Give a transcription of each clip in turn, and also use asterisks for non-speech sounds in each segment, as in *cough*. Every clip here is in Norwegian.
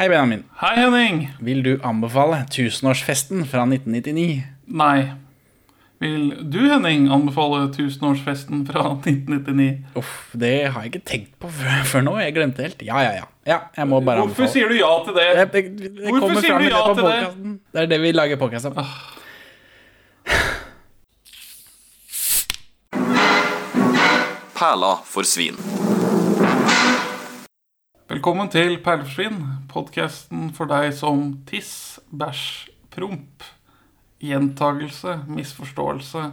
Hei, Benjamin. Hei, Henning. Vil du anbefale tusenårsfesten fra 1999? Nei. Vil du, Henning, anbefale tusenårsfesten fra 1999? Uff, det har jeg ikke tenkt på før, før nå. Jeg glemte helt. Ja, ja, ja. ja jeg må bare Hvorfor anbefale. sier du ja til det? Det, det, det Hvorfor kommer sier fram du i ja til det? podcasten. Det er det vi lager podkast om. Perla for svin. Velkommen til Perleforsvinn, podkasten for deg som tiss, bæsj, promp, gjentagelse, misforståelse,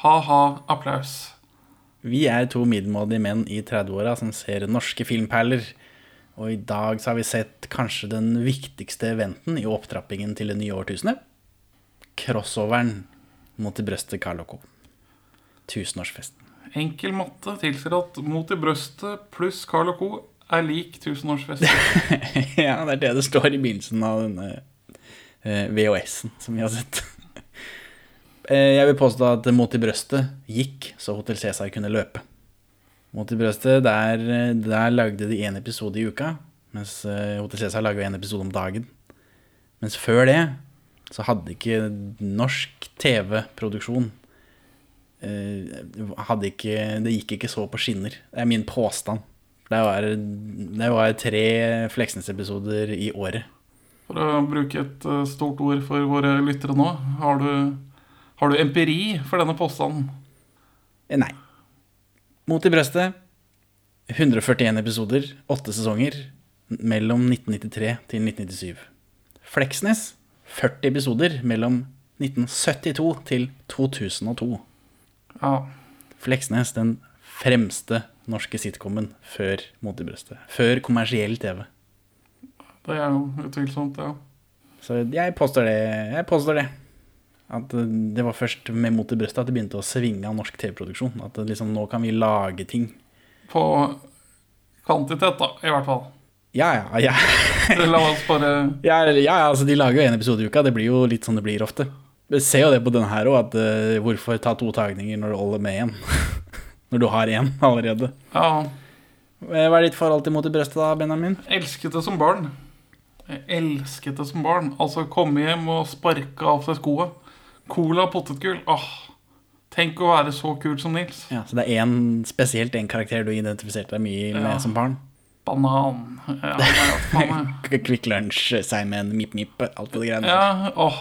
ha-ha, applaus. Vi er to middelmådige menn i 30-åra som ser norske filmperler. Og i dag så har vi sett kanskje den viktigste eventen i opptrappingen til det nye årtusenet. Crossoveren mot i brøstet Carl Co. Tusenårsfesten. Enkel matte tilsier at mot i brøstet pluss Carl Co. er lik tusenårsfesten. *laughs* ja, det er det det står i begynnelsen av denne eh, VHS-en som vi har sett. *laughs* Eh, Jeg vil påstå at Mot i brøstet gikk så Hotell Cæsar kunne løpe. Mot i brøstet, der, der lagde de én episode i uka, mens eh, Hotell Cæsar lager én episode om dagen. Mens før det så hadde ikke norsk TV-produksjon eh, hadde ikke, Det gikk ikke så på skinner. Det er min påstand. Det var, det var tre Fleksnes-episoder i året. For å bruke et eh, stort ord for våre lyttere nå, har du, har du empiri for denne påstanden? Eh, Nei. Mot i brøstet. 141 episoder, åtte sesonger, mellom 1993 til 1997. Fleksnes. 40 episoder mellom 1972 til 2002. Ja. Fleksnes, den fremste norske sitcomen før Mot i brøstet. Før kommersiell TV. Det er jo utvilsomt, ja. Så jeg påstår det. Jeg påstår det. At eh, det var først med Mot i brøstet at det begynte å svinge av norsk TV-produksjon. At liksom, nå kan vi lage ting. På kvantitet, da, i hvert fall. Ja, ja, ja. La oss bare *laughs* Ja, ja, ja, altså de lager jo en episode i uka. Det blir jo litt sånn det blir ofte. Vi ser jo det på denne her òg, at uh, hvorfor ta to tagninger når det holder med én? *laughs* når du har én allerede. Ja, Eh, Hva er ditt forhold til Mot i brøstet, da, Benjamin? elsket det som barn. Jeg elsket det som barn. Altså komme hjem og sparke av seg skoa. Cola potetgull. Åh, tenk å være så kul som Nils. Ja, Så det er en, spesielt en karakter du identifiserte deg mye med Ja. som barn? Banan. Ja. *laughs* Kvikk Lunsj, Simon, Mip Mip, alt på det greiene der. ja, åh.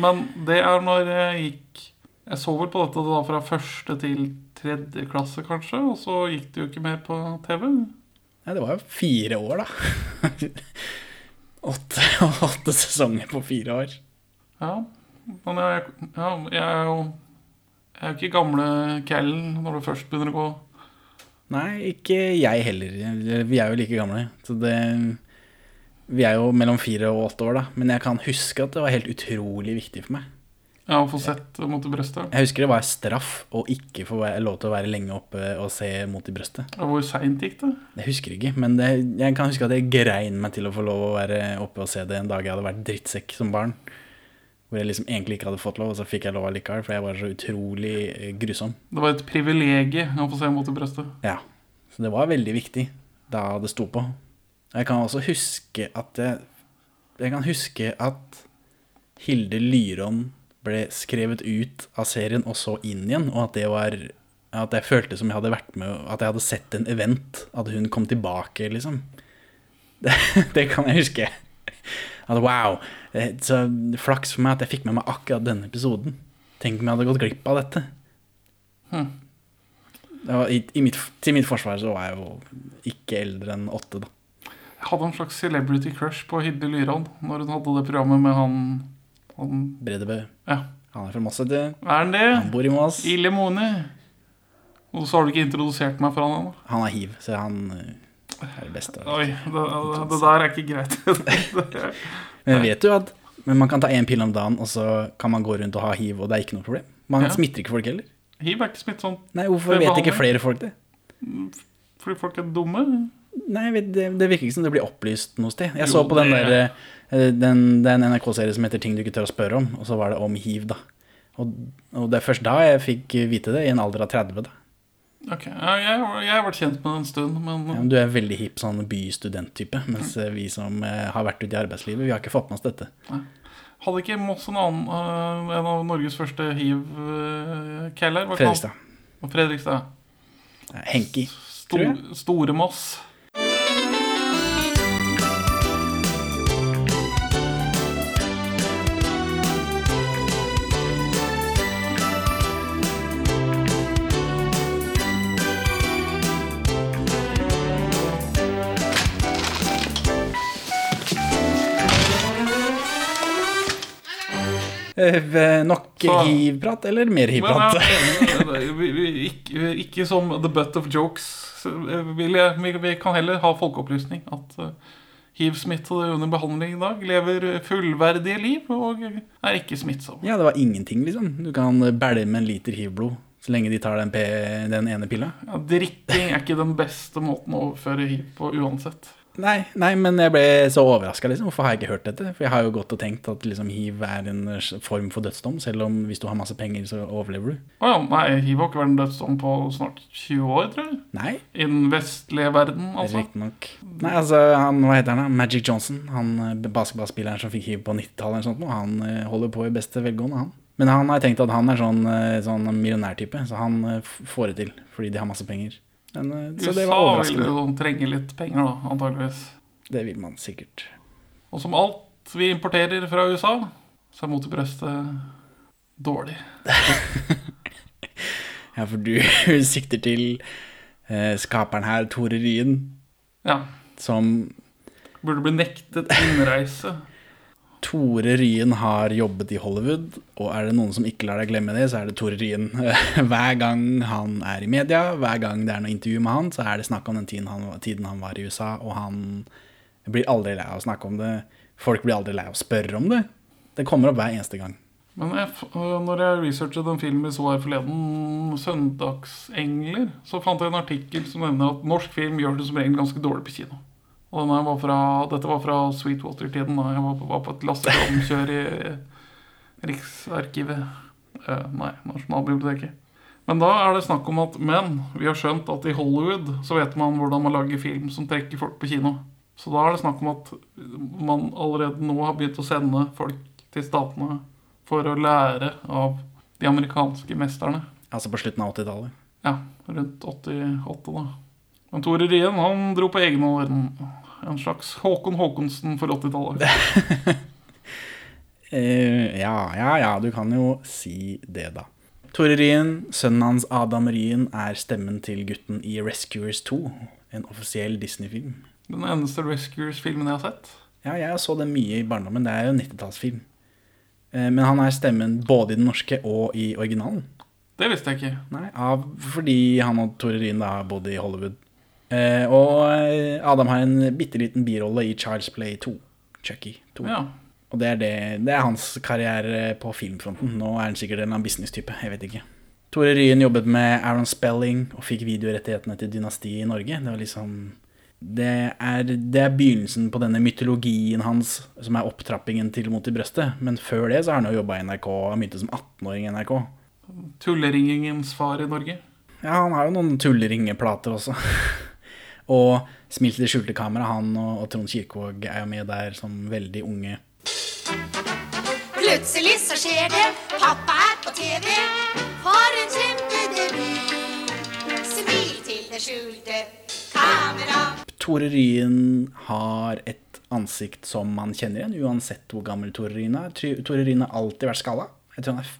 Men det er når jeg gikk Jeg så vel på dette da fra første til tredje klasse, kanskje. Og så gikk det jo ikke mer på TV. Nei, det var jo fire år, da. *laughs* åtte, åtte sesonger på fire år. Ja, men jeg, ja, jeg er jo Jeg er jo ikke gamle callen når du først begynner å gå. Nei, ikke jeg heller. Vi er jo like gamle. Så det Vi er jo mellom fire og åtte år, da. Men jeg kan huske at det var helt utrolig viktig for meg. Ja, å få sett mot i brøstet. Jeg husker det var straff å ikke få lov til å være lenge oppe og se mot i brøstet. Ja, Hvor seint gikk det? Jeg husker ikke, men det, jeg kan huske at jeg grein meg til å få lov å være oppe og se det en dag jeg hadde vært drittsekk som barn. Hvor jeg liksom egentlig ikke hadde fått lov, og så fikk jeg lov allikevel, for jeg var så utrolig eh, grusom. Det var et privilegium å få se mot i brøstet. Ja, så det var veldig viktig da det sto på. Jeg kan også huske at jeg, jeg kan huske at Hilde Lyron ble skrevet ut av serien og så inn igjen, og at det var at jeg følte som jeg hadde vært med At jeg hadde sett en event. At hun kom tilbake, liksom. *laughs* Det, det kan jeg huske. At wow. eh, Så flaks for meg at jeg fikk med meg akkurat denne episoden. Tenk om jeg hadde gått glipp av dette. Det var, i, i mitt, til mitt forsvar så var jeg jo ikke eldre enn åtte, da. Jeg hadde en slags celebrity crush på Hilde Lyran når hun hadde det programmet med han, han Bredebø. Ja, Han er fra Moss, er han det? Han bor i Moss. Ille Mone. Og så har du ikke introdusert meg for han ennå. Han er hiv, så han eh, er det beste. Oi, det, det der er ikke greit. *laughs* Men vet du at men man kan ta én pille om dagen, og så kan man gå rundt og ha hiv, og det er ikke noe problem? Man Ja. smitter ikke folk heller. Hiv er ikke smittsomt Nei, hvorfor vet ikke flere folk det? fordi folk er dumme. Nei, det, det virker ikke som det blir opplyst noe sted. Jeg så på den det- der eh, den, det er en NRK-serie som heter 'Ting du ikke tør å spørre om', og så var det om hiv, da. Og, og det er først da jeg fikk vite det, i en alder av 30, da. Ok, jeg, jeg har vært kjent med det en stund, men Ja, du er veldig hipp sånn bystudenttype, mens vi som eh, har vært ute i arbeidslivet, vi har ikke fått med oss dette. hadde ikke Moss en annen uh, En av Norges første hiv-keller? Fredrikstad. Fredrikstad. Nei, Henki. Stor, Tror jeg. Store Moss. Nok hivprat, eller mer hivprat? ikke, ikke som the butt of jokes. eh, jeg, vi, kan heller ha folkeopplysning. At eh, hiv-smittede under behandling i dag lever fullverdige liv og er ikke smittsomme. Ja, det var ingenting, liksom. Du kan bælme en liter hivblod så lenge de tar den, den ene pilla. Ja, drikking er ikke den beste måten å overføre hiv på uansett. Nei, nei, men jeg ble så overraska, liksom. Hvorfor har jeg ikke hørt dette? For jeg har jo gått og tenkt at liksom, hiv er en form for dødsdom, selv om hvis du har masse penger, så overlever du. Å ja, nei, hiv har ikke vært en dødsdom på snart 20 år, tror jeg. Nei, I den vestlige verden, altså. riktignok. Nei, altså, han, hva heter han da? Magic Johnson, han eh, basketballspilleren som fikk hiv på 90-tallet, eller sånt, noe, han eh, holder på i beste velgående, han. Men han har tenkt at han er sånn, eh, sånn millionærtype, så han får det til, fordi de har masse penger. Men, så det var USA vil jo trenge litt penger, da, antageligvis. Det vil man sikkert. Og som alt vi importerer fra USA, så er mot i brøstet dårlig. *laughs* Ja, for du *laughs* sikter til eh, skaperen her, Tore Ryen, Ja. som Burde bli nektet innreise. Tore Ryen har jobbet i Hollywood, og er det noen som ikke lar deg glemme det, så er det Tore Ryen. *laughs* Hver gang han er i media, hver gang det er noe intervju med han, så er det snakk om den tiden han, tiden han var i USA, og han blir aldri lei av å snakke om det. Folk blir aldri lei av å spørre om det. Det kommer opp hver eneste gang. Men jeg, øh, når jeg researchet en film vi så her forleden, 'Søndagsengler', så fant jeg en artikkel som nevner at norsk film gjør det som regel ganske dårlig på kino. Og var fra, dette var fra Sweetwater-tiden, da jeg var på, var på et lastekromkjør i Riksarkivet. Eh, nei, Nasjonalbiblioteket. Men da er det snakk om at Men vi har skjønt at i Hollywood så vet man hvordan man lager film som trekker folk på kino. Så da er det snakk om at man allerede nå har begynt å sende folk til statene for å lære av de amerikanske mesterne. Altså på slutten av 80-tallet. Ja, rundt 88, da. Men Tore Rien han dro på egen hånd. En slags Håkon Håkonsen for 80-tallet. uh, *laughs* ja, ja, ja, du kan jo si det, da. Tore Rien, sønnen hans Adam Rien, er stemmen til gutten i Rescuers 2, en offisiell Disney-film. Den eneste Rescuers-filmen jeg har sett. Ja, jeg så det mye i barndommen. Det er jo en 90-tallsfilm. Eh, Men han er stemmen både i den norske og i originalen. Det visste jeg ikke. Nei, av, fordi han og Tore Rien da bodde i Hollywood. Eh, og eh, Adam har en bitte liten birolle i Child's Play 2. Chucky 2. Ja. Og det er, det, det er hans karriere på filmfronten. Nå er han sikkert en business-type. Jeg vet ikke. Tore Ryen jobbet med Aaron Spelling og fikk videorettighetene til Dynastiet i Norge. Det var liksom det er, det er begynnelsen på denne mytologien hans, som er opptrappingen til Mot i brøstet. Men før det så har han jo jobba i NRK. Han begynte som 18-åring i NRK. Tulleringingens far i Norge. Ja, han har jo noen tulleringeplater også. *laughs* og Smil til det skjulte kamera, han og, og Trond Kirkvaag er jo med der som veldig unge. Plutselig så skjer det, pappa er på TV. For en kjempedebut. Smil til det skjulte kamera. Tore Ryen har et ansikt som man kjenner igjen, uansett hvor gammel Tore Ryen er. Tore Ryen har alltid vært skalla. Jeg tror han er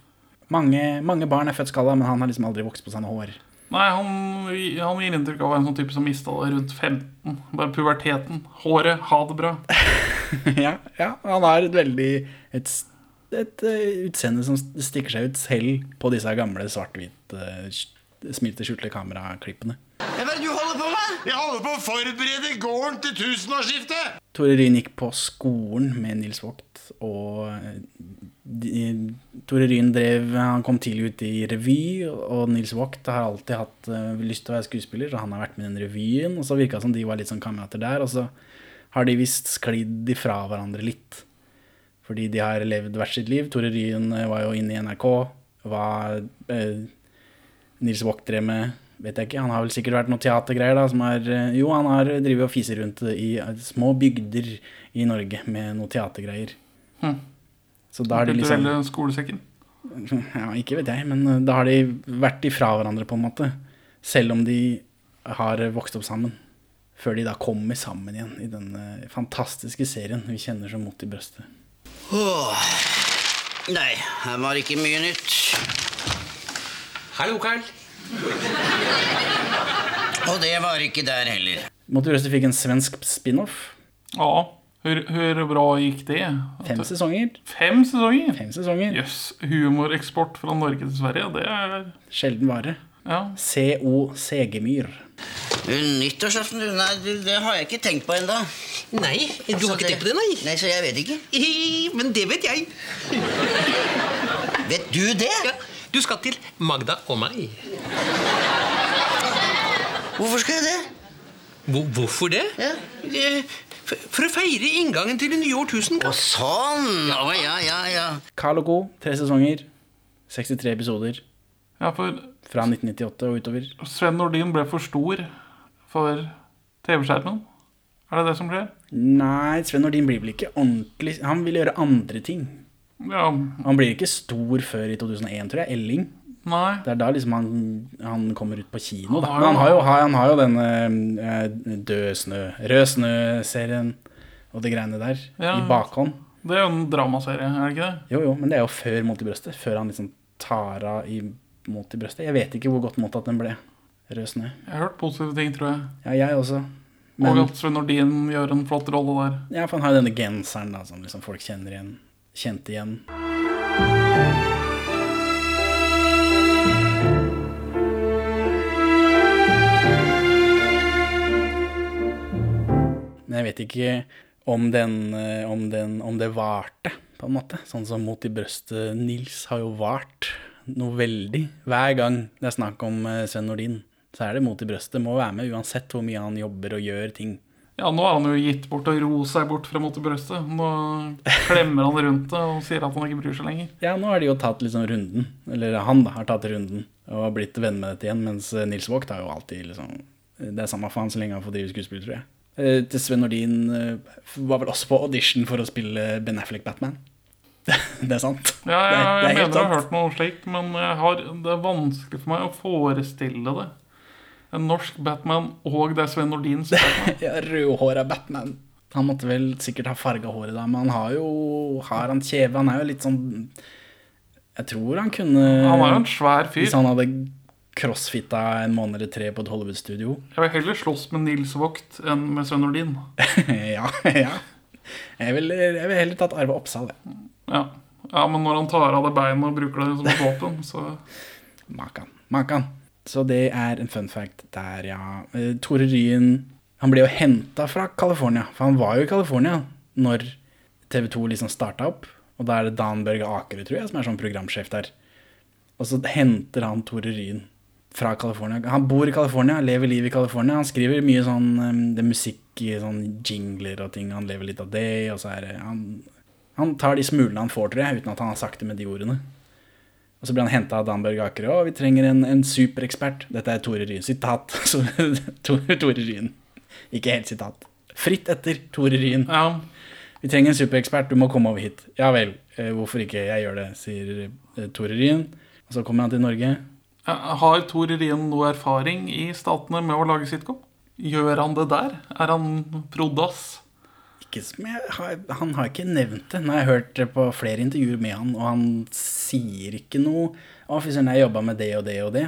mange, mange barn er født skalla, men han har liksom aldri vokst på seg noe hår. Nei, han, han gir inntrykk av å være en sånn type som mista det rundt 15. Bare puberteten. Håret. Ha det bra. *laughs* ja, ja, han har et veldig et, et eh, utseende som stikker seg ut selv på disse gamle svart-hvit uh, smilte, skjulte kameraklippene. Hva er det du holder på med? Jeg holder på å forberede gården til tusenårsskiftet! Tore Ryen gikk på skolen med Nils Vogt, og eh, de, Tore Ryen drev Han kom tidlig ut i revy, og Nils Vogt har alltid hatt uh, lyst til å være skuespiller, så han har vært med i den revyen, og så virka det som de var litt sånn kamerater der, og så har de visst sklidd ifra hverandre litt. Fordi de har levd hvert sitt liv. Tore Ryen eh, var jo inne i NRK, hva uh, Nils Vogt drev med, vet jeg ikke. Han har vel sikkert vært noe teatergreier, da, som er uh, Jo, han har drevet og fiser rundt i små bygder i Norge med noe teatergreier. Hm. Så da har de liksom Kulturelle skolesekken. *laughs* Ja, ikke vet jeg, men eh, da har de vært ifra hverandre, på en måte. Selv om de har vokst opp sammen. Før de da kommer sammen igjen i denne fantastiske serien vi kjenner som Mot i brøstet. Oh. Nei, her var ikke mye nytt. Hallo, Carl. Og det var ikke der heller. Mot i brøstet fikk en svensk spin-off. Ja. Hvor, hur, bra gikk det? Fem sesonger. Fem sesonger? Fem sesonger. Jøss. Humoreksport fra Norge til Sverige, det er Sjelden vare. Ja. CO Segemyr. Nyttårsaften, du, nei, det har jeg ikke tenkt på ennå. Nei, du har ikke tenkt på det, nei? Nei, så jeg vet ikke. Men det vet jeg. Vet du det? Ja, du skal til Magda og meg. Hvorfor skal jeg det? Hvor, hvorfor det? Ja. Eh, For, å feire inngangen til det nye årtusen. Å, sånn! Ja, ja, ja, ja. Carl og Co. Tre sesonger. 63 episoder ja, for fra 1998 og utover. Sven Nordin ble for stor for TV-skjermen. Er det det som skjer? Nei, Sven Nordin blir vel ikke ordentlig Han vil gjøre andre ting. Ja, Han blir ikke stor før i 2001, tror jeg. Elling. Nei. Det er da liksom han, han kommer ut på kino. Da. Men han har jo, han har jo denne uh, Død snø, Rød snø-serien og det greiene der Ja. i bakhånd. Det er jo en dramaserie, er det ikke det? Jo, jo, men det er jo før Mot i brøstet. Før han liksom tar av i Mot i brøstet. Jeg vet ikke hvor godt mottatt den ble. Rød snø. Jeg har hørt positive ting, tror jeg. Ja, jeg også. Og Men at Sven Nordin gjør en flott rolle der. ja, for han har jo denne genseren da, som liksom folk kjenner igjen. Kjente igjen. Vet ikke om, den, eh, om, den, om det varte, på en måte. Sånn som Mot i brøstet Nils har jo vart noe veldig. Hver gang det er snakk om eh, Sven Nordin, så er det Mot i brøstet. Må være med uansett hvor mye han jobber og gjør ting. Ja, nå har han jo gitt bort og ro seg bort fra mot i brøstet. Nå klemmer han rundt det og sier at han ikke bryr seg lenger. Ja, nå har de jo tatt liksom runden. Eller han da, har tatt runden og blitt venn med dette igjen. Mens eh, Nils Vågt har jo alltid liksom Det er samme faen så lenge han får drive skuespill, tror jeg. Eh, Til Sven Nordin eh, var vel også på audition for å spille Ben Affleck Batman. *laughs* Det er sant. Ja, ja, ja jeg mener jeg har hørt noe slikt, men har, det er vanskelig for meg å forestille det. En norsk Batman, og det er Sven Nordins Batman. *laughs* Ja, Rødhåra Batman. Han måtte vel sikkert ha farga håret da, men han har jo Har han kjeve? Han er jo litt sånn Jeg tror han kunne Han er jo en svær fyr. Hvis han hadde crossfitta en måned eller tre på et Hollywood-studio. Jeg vil heller slåss med Nils Vogt enn med Svein Nordin. *laughs* ja, ja. Jeg ville vil heller tatt Arve Oppsal, jeg. Ja. ja, men når han tar av det beinet og bruker det som et våpen, så *laughs* Makan. Makan. Så det er en fun fact der, ja. Eh, Tore Ryen Han ble jo henta fra California, for han var jo i California når TV 2 liksom starta opp. Og da er det Dan Børge Akerø, tror jeg, som er sånn programsjef der. Og så henter han Tore Ryen fra California. Han bor i California, lever livet i California. Han skriver mye sånn um, det er musikk sånn jingler og ting. Han lever litt av det. Og så er det han, han tar de smulene han får, tror jeg, uten at han har sagt det med de ordene. Og så blir han henta av Dan Børge Akerø. Og vi trenger en, en superekspert. Dette er Tore Ryen. Sitat. *laughs* Tore, Tore Ryen. Ikke helt sitat. Fritt etter Tore Ryen. ja. Vi trenger en superekspert, du må komme over hit. Ja vel, eh, hvorfor ikke? Jeg gjør det, sier eh, Tore Ryen. Og så kommer han til Norge. Har Tor Rien noe erfaring i statene med å lage sitcom? Gjør han det der? Er han prodass? Ikke som jeg har, han har ikke nevnt det. Nå har jeg hørt det på flere intervjuer med han, og han sier ikke noe Å, fy søren, jeg jobba med det og det og det.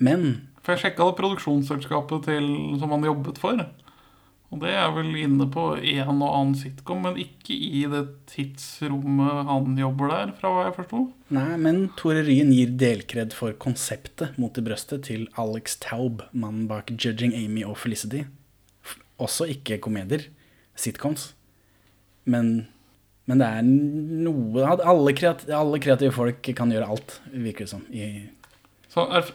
Men For jeg sjekka det produksjonsselskapet til, som han jobbet for. Og det er vel inne på en og annen sitcom, men ikke i det tidsrommet han jobber der, fra hva jeg forsto. Nei, men Tore Ryen gir delkred for konseptet mot i brøstet til Alex Taub, mannen bak Judging Amy og Felicity. Også ikke komedier. Sitcoms. Men, men det er noe alle kreative folk kan gjøre alt, virker det som, i, Så erf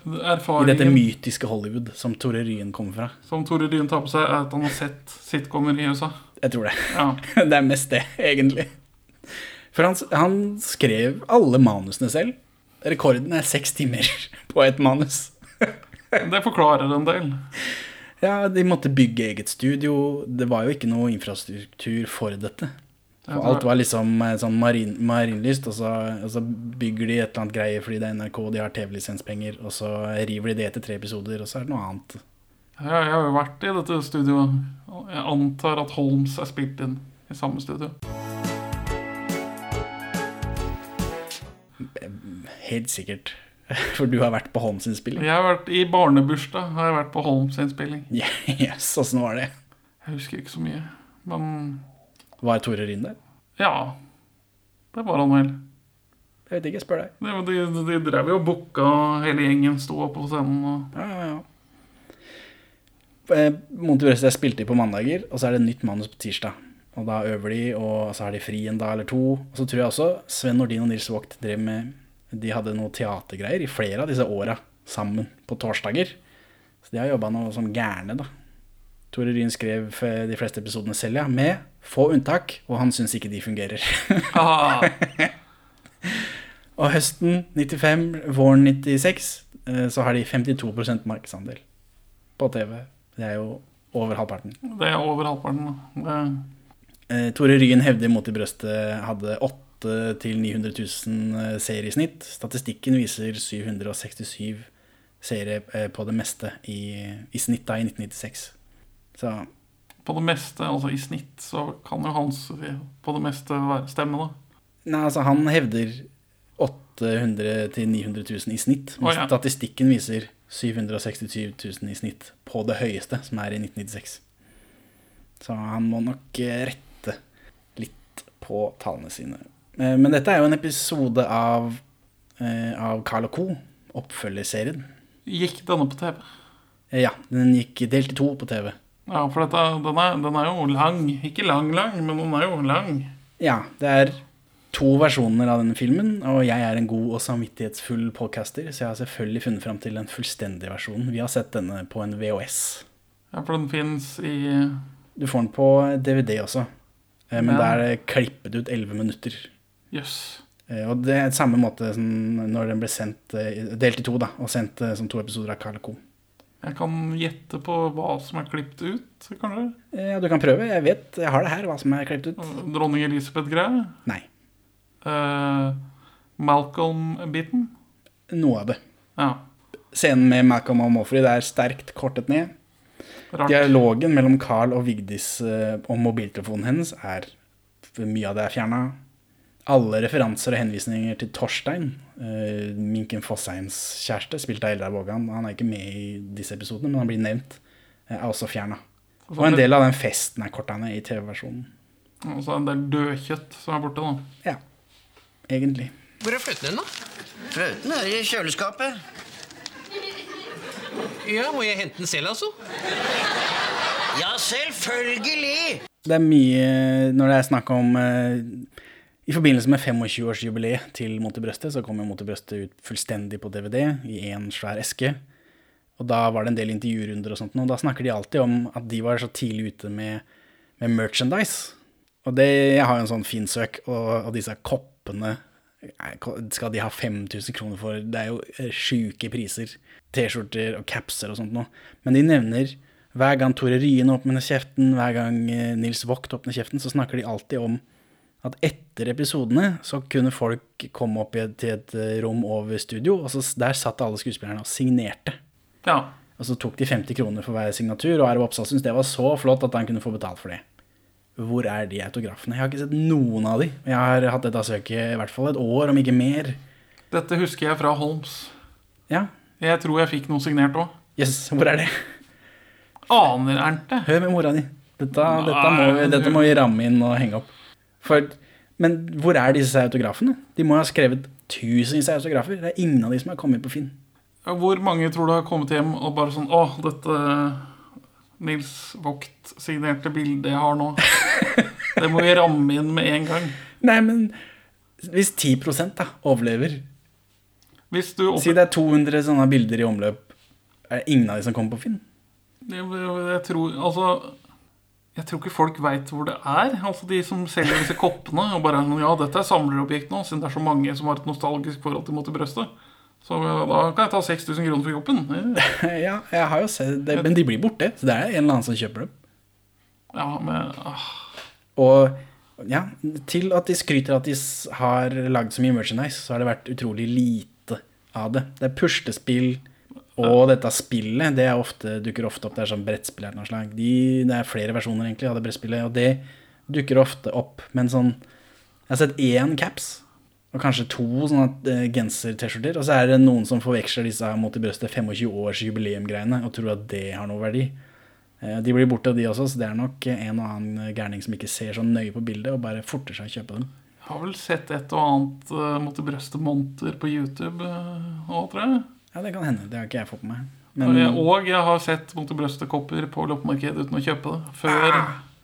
i dette mytiske Hollywood som Tore Ryen kommer fra. som Tore Ryen tar på seg, er at han har sett sitcomer i USA. Jeg tror det. Ja. *laughs* Det er mest det, egentlig. For han, han skrev alle manusene selv. Rekorden er seks timer *laughs* på et manus. *laughs* Det forklarer en del. Ja, de måtte bygge eget studio. Det var jo ikke noe infrastruktur for dette. Og alt var liksom eh, sånn marin, marinlyst, og så, og så bygger de et eller annet greie fordi det er NRK, de har TV-lisenspenger, og så river de det etter tre episoder, og så er det noe annet. Ja, jeg har jo vært i dette studioet. Jeg antar at Holmes er spilt inn i samme studio. Helt sikkert. *laughs* For du har vært på Holmes-innspilling. Jeg har vært I barnebursdag har jeg vært på Holmes-innspilling. *laughs* Yes, åssen var det? Jeg husker ikke så mye. Men Var Tore Rind der? ja. Det var han vel. Jeg vet ikke, spør deg. De, de, de drev jo og booka hele gjengen, sto på scenen og Ja, ja, ja. Eh, Monty Brøstad spilte de på mandager, og så er det nytt manus på tirsdag. Og da øver de, og så har de fri en dag eller to. Og så tror jeg også Sven Nordin og Nils Vogt drev med De hadde noe teatergreier i flere av disse åra sammen på torsdager. Så de har jobba noe som gærne, da. Tore Ryen skrev eh, de fleste episodene selv, ja, med få unntak, og han syns ikke de fungerer. *laughs* ah, og høsten 95, våren 96, eh, så har de 52% markedsandel på TV. Det er jo over halvparten. Det er over halvparten. da. Det, Eh, Tore Ryen hevder mot i brøstet hadde 8 til 900 000 eh, seere i snitt. Statistikken viser 767 seere eh, på det meste i, i snitt da i 1996. Så på det meste, altså i snitt, så kan jo hans på det meste stemme, da. Nei, altså han hevder 800 000-900 000 i snitt. Men oh, ja. statistikken viser 767 000 i snitt på det høyeste, som er i 1996. Så han må nok eh, rette litt på tallene sine. Eh, Men dette er jo en episode av, eh, av Carl Co., oppfølgerserien. Gikk denne på TV? Ja, den gikk delt i to på TV. Ja, for dette, den, er, den er jo lang. Ikke lang, lang, men den er jo lang. Ja, det er to versjoner av denne filmen, og jeg er en god og samvittighetsfull podcaster, så jeg har selvfølgelig funnet fram til den fullstendige versjonen. Vi har sett denne på en VHS. Ja, for den fins i Du får den på DVD også, eh, men Ja. da er klippet ut 11 minutter. Jøss. Yes. Og det er samme måte som når den ble sendt eh, delt i to, da, og sendt eh, som to episoder av Carl Co. Jeg kan gjette på hva som er klippet ut, kanskje? du? Ja, du kan prøve. Jeg vet, jeg har det her, hva som er klippet ut. Dronning Elisabeth-greie? Nei, Uh, Malcolm-biten? noe av det. Ja. Scenen med Malcolm og Moffrey, det er sterkt kortet ned. Rart. Dialogen mellom Carl og Vigdis uh, om mobiltelefonen hennes er Mye av det er fjerna. Alle referanser og henvisninger til Torstein, uh, Minken Fossheims kjæreste, spilt av Eldar Vågan, han er ikke med i disse episodene, men han blir nevnt, eh, er også fjerna. Og en del av den festen er korta ned i TV-versjonen. Og så er det en del dødkjøtt som er borte, da. Ja, egentlig. Hvor er fløten hen, da? Fløten er i kjøleskapet. Ja, Må jeg hente den selv, altså? Ja, selvfølgelig! Det er mye når det er snakk om eh, I forbindelse med 25-årsjubileet til Monty Brøste så kom jo Monty Brøste ut fullstendig på DVD i en svær eske. Og da var det en del intervjurunder og sånt, og da snakker de alltid om at de var så tidlig ute med, med merchandise. Og det Jeg har jo en sånn Finn-søk, og, og disse koppene skal de ha 5000 kroner for? Det er jo eh, sjuke priser. T-skjorter og capser og sånt noe. Men de nevner hver gang Tore Ryen åpner kjeften, hver gang eh, Nils Vogt åpner kjeften, så snakker de alltid om at etter episodene så kunne folk komme opp til et eh, rom over studio, og så der satt alle skuespillerne og signerte. Ja. Og så tok de 50 kroner for hver signatur, og Arve Oppsal syntes det var så flott at han kunne få betalt for det. Hvor er de autografene? Jeg har ikke sett noen av de. Jeg har hatt dette søket i hvert fall et år, om ikke mer. Dette husker jeg fra Holmes. Ja, Jeg tror jeg fikk noe signert òg. Yes, hvor er det? Aner Ernte. Hør med mora di. Dette, dette, må vi, dette må vi ramme inn og henge opp. For, men hvor er disse autografene? De må ha skrevet tusenvis av autografer. Det er ingen av de som har kommet på Finn. Hvor mange tror du har kommet hjem og bare sånn Å, dette Nils Vogt-signerte bildet jeg har nå. *laughs* Det må vi ramme inn med en gang. Nei, men hvis 10 da overlever opp... Si det er 200 sånne bilder i omløp. Er det ingen av de som kommer på Finn? Jeg, jeg tror Altså Jeg tror ikke folk veit hvor det er. Altså De som selger disse koppene. Og bare Ja, dette er samlerobjekt nå, siden det er så mange som har et nostalgisk forhold til Mot i brøstet. Så da kan jeg ta 6000 kroner for koppen. *laughs* Ja, jeg har jo sett det, men de blir borte. Så det er en eller annen som kjøper dem. Ja, men ah, Og ja, til at de skryter at de har lagd så mye merchandise, så har det vært utrolig lite av det. Det er puslespill og dette spillet, det er ofte, dukker ofte opp. Det er sånn brettspill av noe slag. De, det er flere versjoner egentlig av det brettspillet, og det dukker ofte opp. Men sånn Jeg har sett én caps, og kanskje to sånne uh, genser-T-skjorter. Og så er det noen som forveksler disse mot i brøstet 25-års jubileumgreiene og tror at det har noe verdi. Eh, De blir borte, de også, så det er nok en og annen gærning som ikke ser så nøye på bildet, og bare forter seg å kjøpe dem. Jeg har vel sett et og annet uh, mot i brøstet-monter på YouTube òg, tror jeg. Ja, det kan hende. Det har ikke jeg fått med meg. Men Og jeg har sett brøstet-kopper på loppemarkedet uten å kjøpe det. Før,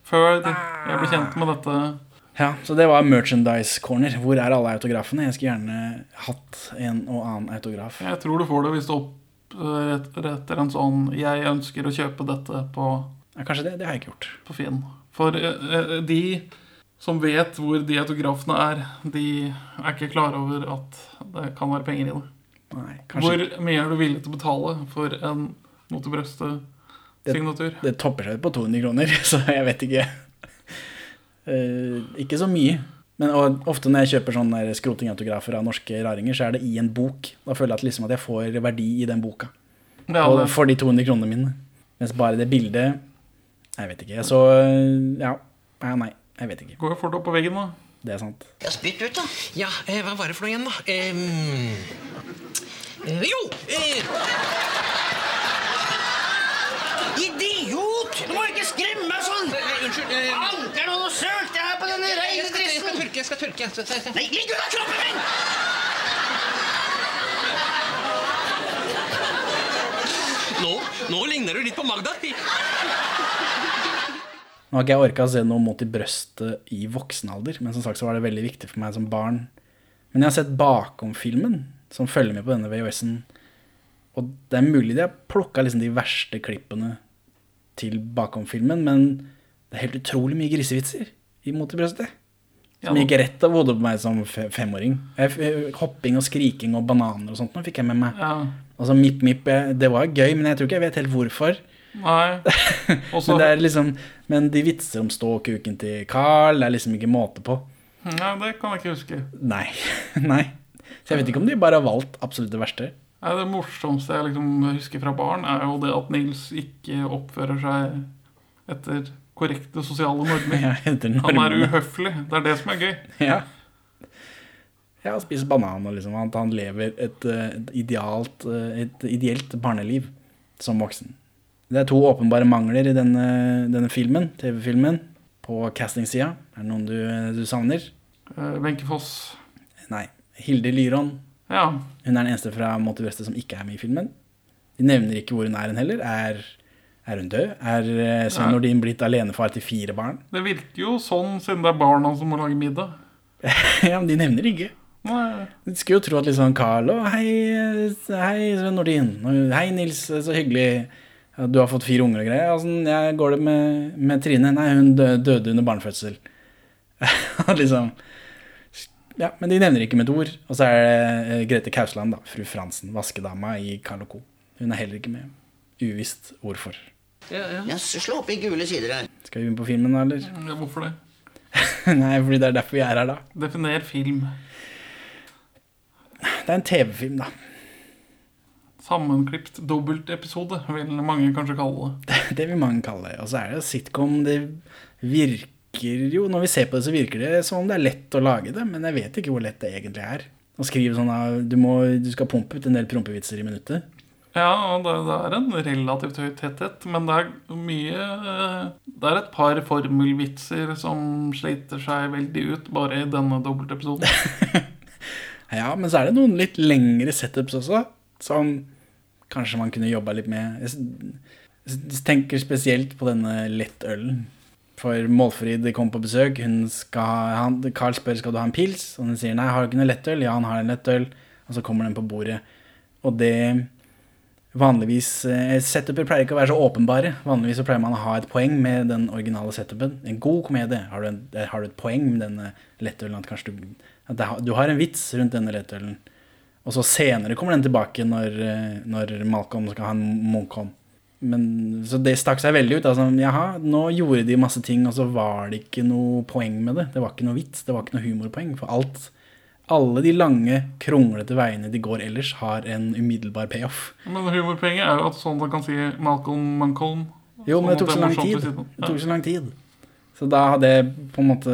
før jeg ble kjent med dette. ja, så det var merchandise corner. Hvor er alle autografene? Jeg skulle gjerne hatt en og annen autograf. Jeg tror du får det hvis du oppretter en sånn 'Jeg ønsker å kjøpe dette' på, Ja, kanskje det. Det har jeg ikke gjort. på Finn. For eh, eh, de som vet hvor de autografene er, de er ikke klar over at det kan være penger i det. Nei, Hvor Hvor mye er du villig til å betale for en mot i brøstet-signatur? Det topper seg ut på 200 kroner, *laughs* så jeg vet ikke. Uh, ikke så mye. Men og ofte når jeg kjøper sånne skrotingautografer av norske raringer, så er det i en bok. Da føler jeg at, liksom at jeg får verdi i den boka. Ja, Og for de 200 kronene mine. Mens bare det bildet Jeg vet ikke. Så ja. ja nei, jeg vet ikke. går jo fort opp på veggen, da. Det er sant. Ja, spytt ut, da. Ja, eh, hva var det for noe igjen, da? Um jo! Eh, Idiot! Du må ikke skremme meg sånn! eh, unnskyld. Eh, Anker og sølte her på denne reine jeg skal tørke. Jeg skal tørke. Så- så- så- Nei, ligg unna kroppen min! Nå, nå ligner du litt på Magda. Nå har ikke jeg orka å se noe mot i brøstet i voksen alder, men som sagt så var det veldig viktig for meg som barn. Men jeg har sett bakom filmen, som følger med på denne VHS-en, og det er mulig de har plukka liksom de verste klippene til bakom filmen, men det er helt utrolig mye grisevitser i Mot i brøstet. Som gikk rett av hodet på meg som femåring. Hopping og skriking og bananer og sånt nå fikk jeg med meg. Ja. Og så Mipp Mipp, det var gøy, men jeg tror ikke jeg vet helt hvorfor. Nei. *laughs* Også... Men, liksom, men de vitser om ståkuken til Carl, det er liksom ikke måte på. Nei, det kan jeg ikke huske. Nei. *laughs* Nei. Så jeg vet ikke om de bare har valgt absolutt det verste. Nei, Det morsomste jeg liksom husker fra barn, er jo det at Nils ikke oppfører seg etter korrekte sosiale normer. *laughs* Ja, Han er uhøflig. Det er det som er gøy. Ja. Ja, og spiser banan og liksom at han lever et, eh, et, idealt, eh, et ideelt barneliv som voksen. Det er to åpenbare mangler i denne, denne filmen, TV-filmen. På castingsida. Er det noen du, du savner? Eh, Wenche Foss. Nei. Hilde Lyron. Ja. Hun er den eneste fra Mot i som ikke er med i filmen. De nevner ikke hvor hun er hen heller. Er, er hun død? Er Svein ja. Nordin blitt alenefar til fire barn? Det virker jo sånn siden det er barna som må lage middag. *laughs* ja, men de nevner ikke. Nei, Du skulle jo tro at liksom Carl og hei, eh, hei Svein Nordin. Hei, Nils, så hyggelig. Du har fått fire unger og greier. Altså, jeg går det med, med Trine? Nei, hun døde under barnefødsel. *laughs* liksom Ja, men de nevner ikke med et ord. Og så er det eh, Grete Kausland, da. Fru Fransen. Vaskedama i Carl Co. Hun er heller ikke med. Uvisst hvorfor. Ja, ja. slå opp i gule sider her. Skal vi begynne på filmen, da, eller? ja, hvorfor det? *laughs* Nei, fordi det er derfor vi er her, da. Definer film. Det er en TV-film, da. Sammenklipt dobbeltepisode, vil mange kanskje kalle det. *laughs* Det vil mange kalle det. Og så er det sitcom. Det virker jo Når vi ser på det, så virker det som om det er lett å lage det, men jeg vet ikke hvor lett det egentlig er. Å skrive sånn at du, må, du skal pumpe ut en del prompevitser i minuttet. Ja, det, det er en relativt høy tetthet, men det er mye eh, Det er et par formelvitser som sliter seg veldig ut bare i denne dobbeltepisoden. *laughs* Ja, men så er det noen litt lengre setups også, som kanskje man kunne jobba litt med. Jeg tenker spesielt på denne lettølen. For Målfrid kom på besøk. Hun skal, han, Carl spør skal du ha en pils, og hun sier nei, har du ikke noe lettøl? Ja, han har en lettøl. Og så kommer den på bordet. Og det Vanligvis eh, Setuper pleier ikke å være så åpenbare. Vanligvis så pleier man å ha et poeng med den originale setupen. En god komedie. Har du, en, har du et poeng med denne lettølen? At du, at du har en vits rundt denne lettølen. Og så senere kommer den tilbake når, eh, når Malcolm skal ha en Moncon. Men, så det stakk seg veldig ut. Altså, jaha, nå gjorde de masse ting, og så var det ikke noe poeng med det. Det var ikke noe vits, det var ikke noe humorpoeng. For alt, alle de lange, kronglete veiene de går ellers, har en umiddelbar payoff. Men humorpoenget er jo at sånn man kan si Malcolm Malcolm. Jo, men det tok så lang tid. Det tok så lang tid. Så da hadde jeg på en måte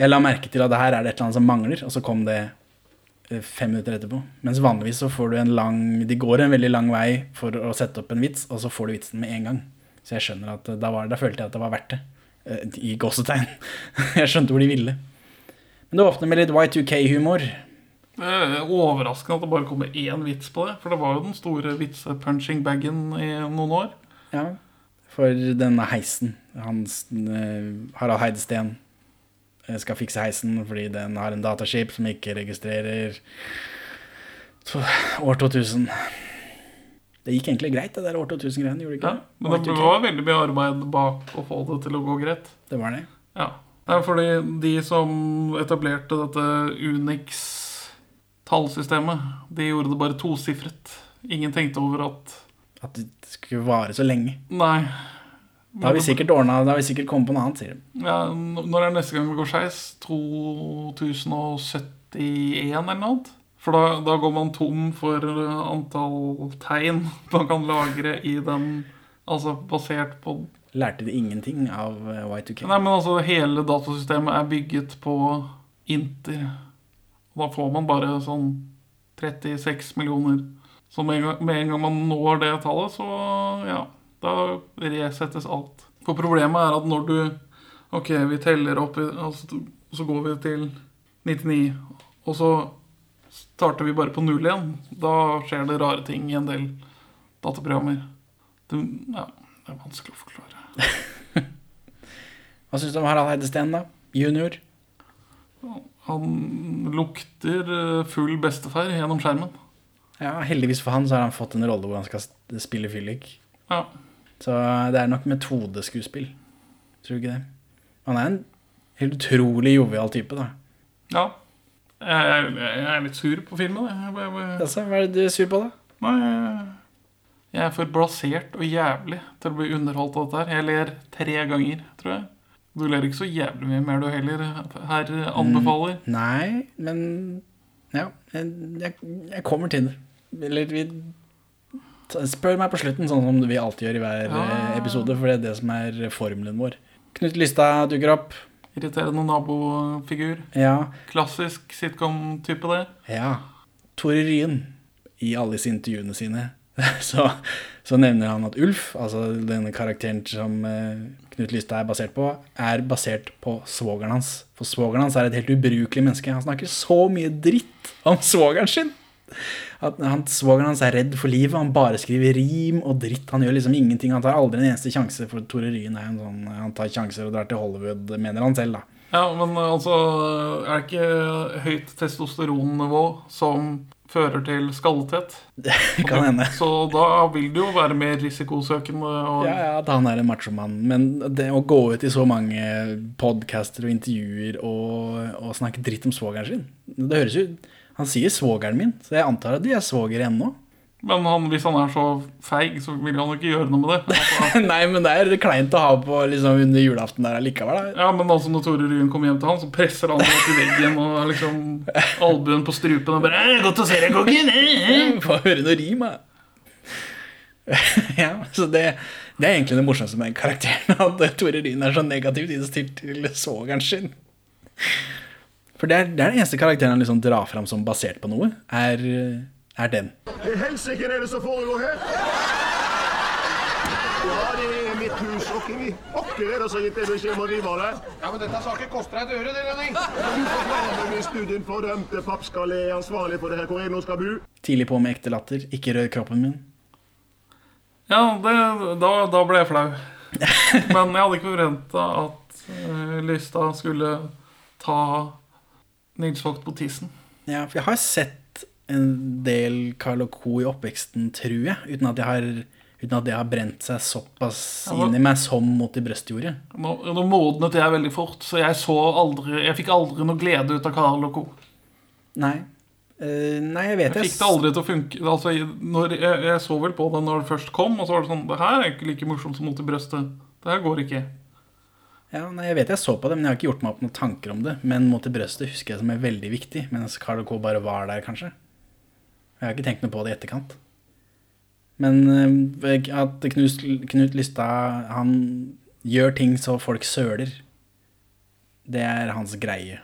Jeg la merke til at det her er det et eller annet som mangler, og så kom det fem minutter etterpå. Mens vanligvis så får du en lang De går en veldig lang vei for å sette opp en vits, og så får du vitsen med en gang. Så jeg skjønner at eh, da, var, da følte jeg at det var verdt det. eh, I gåsetegn. *laughs* jeg skjønte hvor de ville. Men det åpner med litt Y2K-humor. Er overraskende at det bare kommer én vits på det. For det var jo den store vitse-punching-bagen i noen år. Ja, for denne heisen. Hans, eh, Harald Heidesteen eh, skal fikse heisen fordi den har en dataskip som ikke registrerer år 2000. Det gikk egentlig greit, det der år 2000-greiene. gjorde det Ja, ikke det? men det var veldig mye arbeid bak å få det til å gå greit. Det var det. Ja. Det er fordi de som etablerte dette Unix-tallsystemet, de gjorde det bare tosifret. Ingen tenkte over at At det skulle vare så lenge. Nei. Da har vi sikkert ordnet, da har vi sikkert kommet på noe annet, sier de. Ja, når er neste gang vi går skeis? 2071 eller noe? annet? For da, da går man tom for uh, antall tegn *laughs* man kan lagre i den Altså basert på Lærte de ingenting av eh, Y2K? Nei, men altså hele datasystemet er bygget på inter. Da får man bare sånn 36 millioner. Så med en gang, med en gang man når det tallet, så ja, da resettes alt. For problemet er at når du Ok, vi teller opp, altså, så går vi til 99, og så starter vi bare på null igjen. Da skjer det rare ting i en del dataprogrammer. Det, ja, det er vanskelig å forklare. *laughs* Hva syns du om Harald Heidesteen, da? Junior? Han lukter eh, full bestefar gjennom skjermen. Ja, heldigvis for han så har han fått en rolle hvor han skal spille fyllik. Ja. Så det er nok metodeskuespill. Tror du ikke det? Han er en helt utrolig jovial type, da. ja. Jeg, er litt sur på filmen. Jeg, jeg, jeg, Altså, hva er det du er sur på, da? nei, jeg, er for blasert og jævlig til å bli underholdt av dette her. Jeg ler tre ganger, tror jeg. Du ler ikke så jævlig mye mer, du heller, herr anbefaler. Nei, men Ja, jeg, jeg kommer til det. Eller vi Spør meg på slutten, sånn som vi alltid gjør i hver Ja. eh, episode, for det er det som er formelen vår. Knut Lystad dukker opp. Irriterende nabofigur. Ja. Klassisk sitcom-type, det. Ja. Tore Ryen, i alle disse intervjuene sine, *laughs* så, så nevner han at Ulf, altså denne karakteren som eh, Knut Lystad er basert på, er basert på svogeren hans. For svogeren hans er et helt ubrukelig menneske. Han snakker så mye dritt om svogeren sin. At han, Svogeren hans er redd for livet. Han bare skriver rim og dritt. Han gjør liksom ingenting. Han tar aldri en eneste sjanse, for Tore Ryen er en sånn Han tar sjanser og drar til Hollywood, mener han selv, da. Ja, men altså Er det ikke høyt testosteronnivå som fører til skalletett. *laughs* Det kan hende. Så da vil det jo være mer risikosøkende. Og, Ja, ja, at han er en machomann. Men det å gå ut i så mange podcaster og intervjuer og, og snakke dritt om svogeren sin Det høres jo Han sier 'svogeren min', så jeg antar at de er svogere ennå. Men han, hvis han er så feig, så vil han jo ikke gjøre noe med det. Altså, *laughs* Nei, men det er kleint å ha på liksom, under julaften der allikevel. Da. ja, Men altså når Tore Ryen kommer hjem til han, så presser han til veggen og liksom albuen på strupen og bare «Eh, 'Godt å se deg, kongen!' *laughs* Få høre noe rim, da. *laughs* ja, så det, det er egentlig det morsomste med den karakteren. At Tore Ryen er så negativt innstilt til svogeren sin. For det er, det er den eneste karakteren han liksom drar fram som basert på noe, er, er den. I helsike er det som foregår her? Ja, det er mitt hus, og hvem i pokker er det som har gitt deg beskjed om å rive av det? Ja, men dette skal ikke koste deg et øre, det, Lønning. Du forklarer med studien fordømte pappskalle, er ansvarlig for det her, hvor jeg nå skal bo. Tidlig på med ekte latter, ikke rør kroppen min. Ja, det, da, da ble jeg flau. *laughs* Men jeg hadde ikke forventa at uh, Lystad skulle ta Nils Vogt på tissen. Ja, for jeg har sett en del Carl og Co. i oppveksten, tror jeg, uten at, jeg har, uten at det har brent seg såpass Ja, inn i meg som mot i brystjordet. Nå, nå modnet jeg veldig fort, så jeg så aldri Jeg fikk aldri noe glede ut av Karl og co. Nei. Uh, nei, jeg vet Jeg fikk det aldri til å funke. Altså, når jeg, jeg så vel på det når det først kom, og så var det sånn Det her er ikke like morsomt som Mot i brøstet. Det her går ikke. Ja, nei, jeg vet jeg så på det, men jeg har ikke gjort meg opp noen tanker om det. Men Mot i brøstet husker jeg som er veldig viktig, mens Carl Co. bare var der, kanskje. Jeg har ikke tenkt noe på det i etterkant. Men eh, at Knut, Knut Lystad han gjør ting så folk søler, det er hans greie.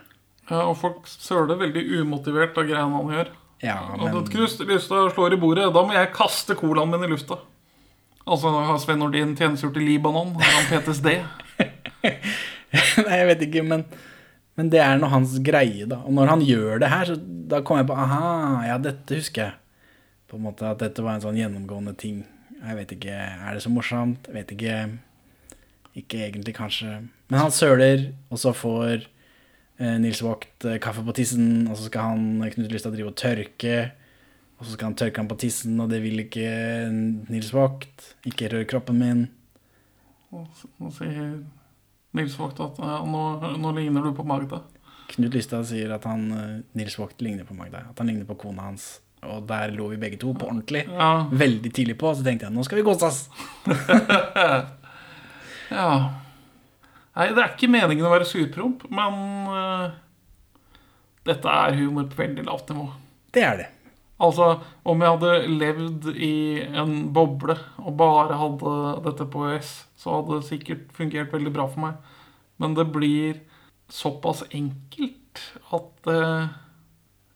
Ja, og folk søler veldig umotivert av greiene han gjør. Ja, men at Knut Lystad slår i bordet, da må jeg kaste colaen min i lufta. Altså, har Sven Nordin tjenestegjort i Libanon? Har han PTSD? *laughs* Nei, jeg vet ikke, men, men det er nå hans greie, da. Og når han gjør det her, så da kommer jeg på Aha, ja, dette husker jeg. På en måte At dette var en sånn gjennomgående ting. Jeg vet ikke, Er det så morsomt? Jeg vet ikke. Ikke egentlig, kanskje. Men han søler, og så får eh, Nils Vogt eh, kaffe på tissen, og så skal han Knut Lystad drive og tørke. Og så skal han tørke han på tissen, og det vil ikke Nils Vogt. Ikke rør kroppen min. Og, og sier Nils Vogt at ja, nå, nå ligner du på Magda. Knut Lystad sier at han, eh, Nils Vogt ligner på Magda. At han ligner på kona hans. Og der lå vi begge to på ordentlig. Ja. Veldig tidlig på. Så tenkte jeg nå skal vi kose oss. *laughs* Ja. Nei, det er ikke meningen å være surpromp, men uh, dette er humor på veldig lavt nivå. Det er det. Altså, om jeg hadde levd i en boble og bare hadde dette på EØS, så hadde det sikkert fungert veldig bra for meg. Men det blir såpass enkelt at eh,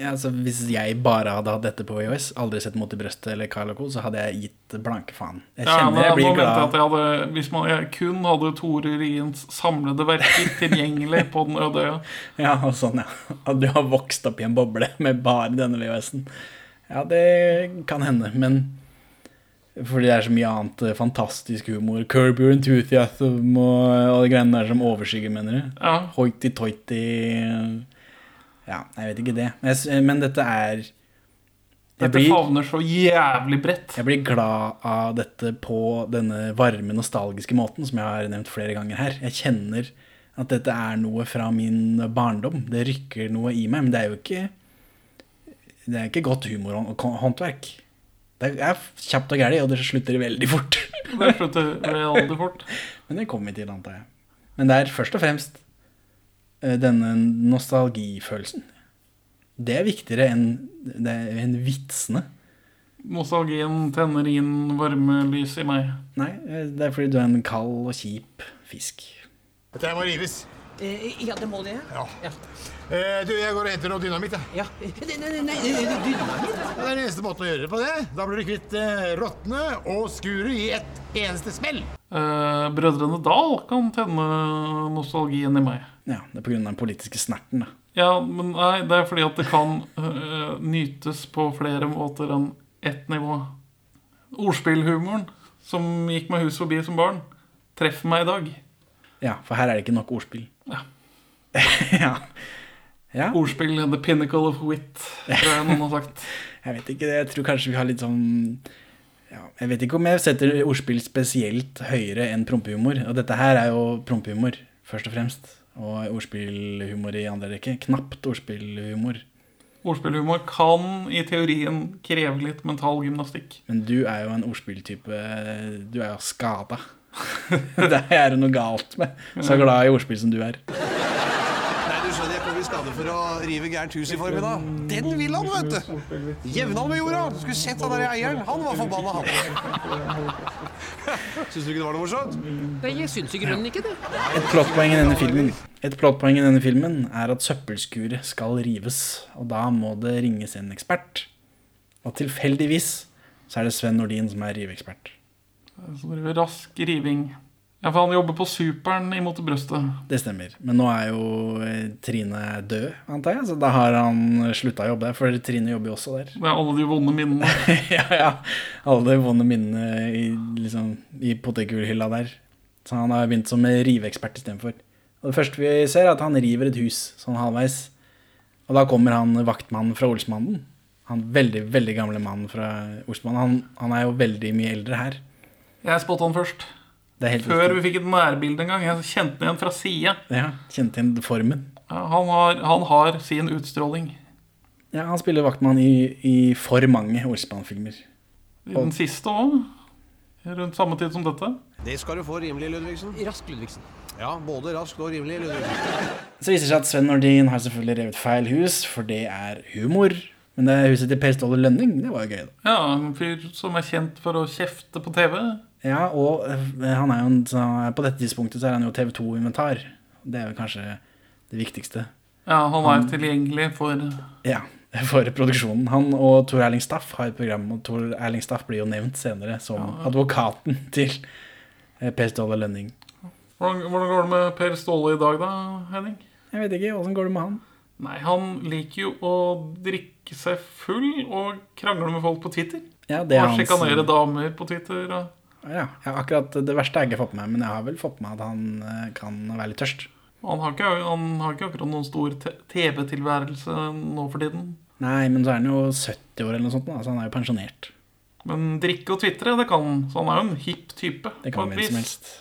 Ja, altså, hvis jeg bare hadde hatt dette på EØS, aldri sett Mot i brøstet eller Carl Co., så hadde jeg gitt blanke faen. Jeg ja, kjenner men, jeg blir glad. jeg hadde, Hvis man jeg kun hadde Tore Riens samlede verker tilgjengelig på den øde øya *laughs* Ja, og sånn, ja. At du har vokst opp i en boble med bare denne VHS-en. Ja, det kan hende, men fordi det er så mye annet eh, fantastisk humor. Curb Your Enthusiasm og, og de greiene der som overskygger, mener du? Ja. Hoity-toity Ja, jeg vet ikke det. Men, jeg, men dette er Dette blir, favner så jævlig bredt. jeg blir glad av dette på denne varme, nostalgiske måten, som jeg har nevnt flere ganger her. Jeg kjenner at dette er noe fra min barndom. Det rykker noe i meg, men det er jo ikke Det er ikke godt humorhåndverk. Det er kjapt og gæli, og det slutter veldig fort. *laughs* Det slutter veldig fort. *laughs* Men det kommer vi til, antar jeg. Men det er først og fremst eh, denne nostalgifølelsen. Det er viktigere enn, det er enn vitsene. Nostalgien tenner inn varme lys i meg. Nei, eh, det er fordi du er en kald og kjip fisk. Dette må rives. Eh, ja, det må det. Ja. Eh, du, jeg går og henter noe dynamitt, jeg. Ja. Nei, dynamitt. Det er den eneste måten å gjøre det på det. Da blir du kvitt eh, rottene og skuret i ett eneste smell. Eh, Brødrene Dal kan tenne nostalgien i meg. Ja, det er av den politiske snerten, da. Ja, men nei, det er fordi at det kan uh, nytes på flere måter enn ett nivå. Ordspillhumoren, som gikk meg hus forbi som barn, treffer meg i dag. Ja, for her er det ikke nok ordspill. Ja. *laughs* ja. Ja. Ordspill, the pinnacle of wit, tror jeg noen har sagt. *laughs* Jeg vet ikke, jeg tror kanskje vi har litt sånn ja, Jeg vet ikke om jeg setter ordspill spesielt høyere enn prompehumor. Og dette her er jo prompehumor, først og fremst. Og ordspillhumor i andre rekke. Knapt ordspillhumor. Ordspillhumor kan i teorien kreve litt mental gymnastikk. Men du er jo en ordspilltype Du er jo skada. *laughs* det er det noe galt med. Så glad i ordspill som du er. Nei, du skjønner, jeg kom i skade for å rive gærent hus i formiddag. Den vil han, vet du. Jevne han med jorda. Du skulle sett han der eieren. Han var forbanna, han. *laughs* Syns du ikke det var noe morsomt? Nei, jeg syns i grunnen ikke det. Et plottpoeng i denne filmen Et plottpoeng i denne filmen er at søppelskuret skal rives. Og da må det ringes en ekspert. Og tilfeldigvis så er det Sven Nordin som er riveekspert. Så driver rask riving. Ja, for han jobber på Superen imot i brøstet. Det stemmer. Men nå er jo eh, Trine død, antar jeg. Så da har han slutta å jobbe der. For Trine jobber jo også der. Det er alle de vonde minnene. *laughs* ja, ja. Alle de vonde minnene i, liksom, i potetgullhylla der. Så han har begynt som riveekspert istedenfor. Og det første vi ser, er at han river et hus sånn halvveis. Og da kommer han vaktmannen fra Olsmannen. Han veldig, veldig gamle mannen fra Olsmannen. Han, han er jo veldig mye eldre her. Jeg spotta han først. Det er helt Før viktig. vi fikk et nærbilde en gang. Jeg kjente igjen fra sida. Ja, kjente igjen formen. Ja, han, har, han har sin utstråling. Ja, han spiller vaktmann i, i for mange Olsmann-filmer. I den siste òg. Rundt samme tid som dette. Det skal du få rimelig, Ludvigsen. Rask, Ludvigsen. Ja, både rask og rimelig, Ludvigsen. Så viser det seg at Sven Nordin har selvfølgelig revet feil hus, for det er humor. Men det huset til Per Ståle Lønning, det var jo gøy, da. Ja, en fyr som er kjent for å kjefte på TV. Ja, og eh, han er jo en, så på dette tidspunktet så er han jo TV 2-inventar. Det er jo kanskje det viktigste. Ja, han er tilgjengelig for Ja, *laughs* for produksjonen. Han og Tor Erling Staff har et program, og Tor Erling Staff blir jo nevnt senere som advokaten *laughs* til eh, Per Ståle Lønning. hvordan, hvordan går det med Per Ståle i dag, da, Henning? Jeg vet ikke, åssen går det med han? Nei, han liker jo å drikke seg full og krangle med folk på Twitter. Ja, det er og sjikanere damer på Twitter. Og Ja, akkurat det verste har jeg ikke fått med men jeg har vel fått med at han eh, kan være litt tørst. han, har ikke, han har ikke akkurat noen stor TV-tilværelse nå for tiden. Nei, men så er han jo 70 år eller noe sånt, da, så han er jo pensjonert. Men drikke og tvitre, det kan han. Så han er jo en hipp type. Det kan hvem som helst.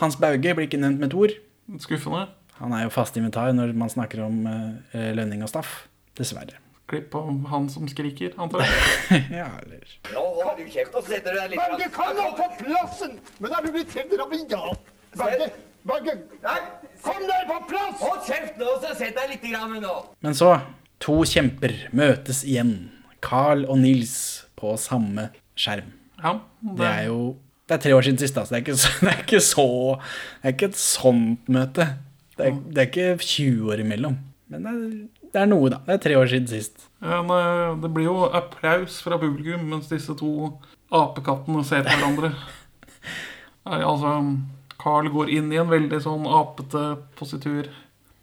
Hans Bauge blir ikke nevnt med et ord. Skuffende. Han er jo fast inventar når man snakker om eh, lønning og staff. Dessverre. Klipp av han som skriker, antar jeg. *laughs* ja, eller Nå holder du kjeft og setter deg litt Berge, kan nå på plassen! Men er du blitt helt rabiat? Berge, Berge, kom deg på plass! hold kjeft nå, så sett deg litt grann nå. Men så, to kjemper møtes igjen. Carl og Nils på samme skjerm. Ja, Det er jo Det er tre år siden sist, da, så det er ikke så *laughs* Det er ikke, så, det er ikke et sånt møte. Det er, det er ikke 20 år imellom. Men det er, det er noe, da. Det er tre år siden sist. Ja, det blir jo applaus fra publikum mens disse to apekattene ser på hverandre. *laughs* Nei, altså, Carl går inn i en veldig sånn apete positur.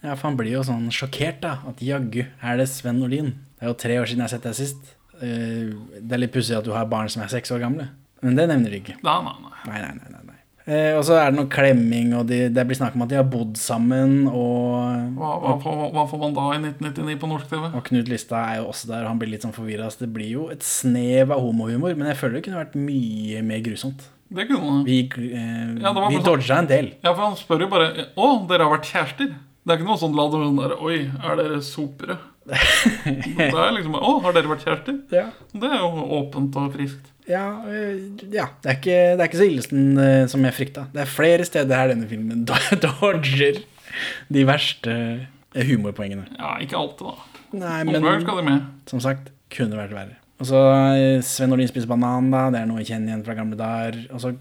Ja, for han blir jo sånn sjokkert, da. At jaggu er det Sven Nordin. Det er jo tre år siden jeg har sett deg sist. Eh, Det er litt pussig at du har barn som er seks år gamle. Men det nevner du ikke. Nei. Nei, nei, nei, nei, nei. Eh, og så er det noe klemming, og de, det blir snakk om at de har bodd sammen, og, Hva, hva, får, hva får man da i 1999 på norsk TV? og Knut Lystad er jo også der, og han blir litt sånn forvirra. Så det blir jo et snev av homohumor, men jeg føler det kunne vært mye mer grusomt. Det kunne Vi, eh, Ja, vi dodga en del. Ja, for han spør jo bare Å, dere har vært kjærester? Det er ikke noe sånn la sånn der Oi, er dere sopere? *laughs* det er liksom Å, har dere vært kjærester? Ja. Det er jo åpent og friskt. Ja, øh, ja det, er ikke, det er ikke så ille som, øh, som jeg frykta. Det er flere steder her denne filmen *laughs* dodger de verste øh, humorpoengene. Ja, ikke alltid, da. Nei, men skal de med. som sagt, kunne vært verre. Og så Sven Nordin spiser banan, da. Det er noe jeg kjenner igjen fra gamle dager. Og så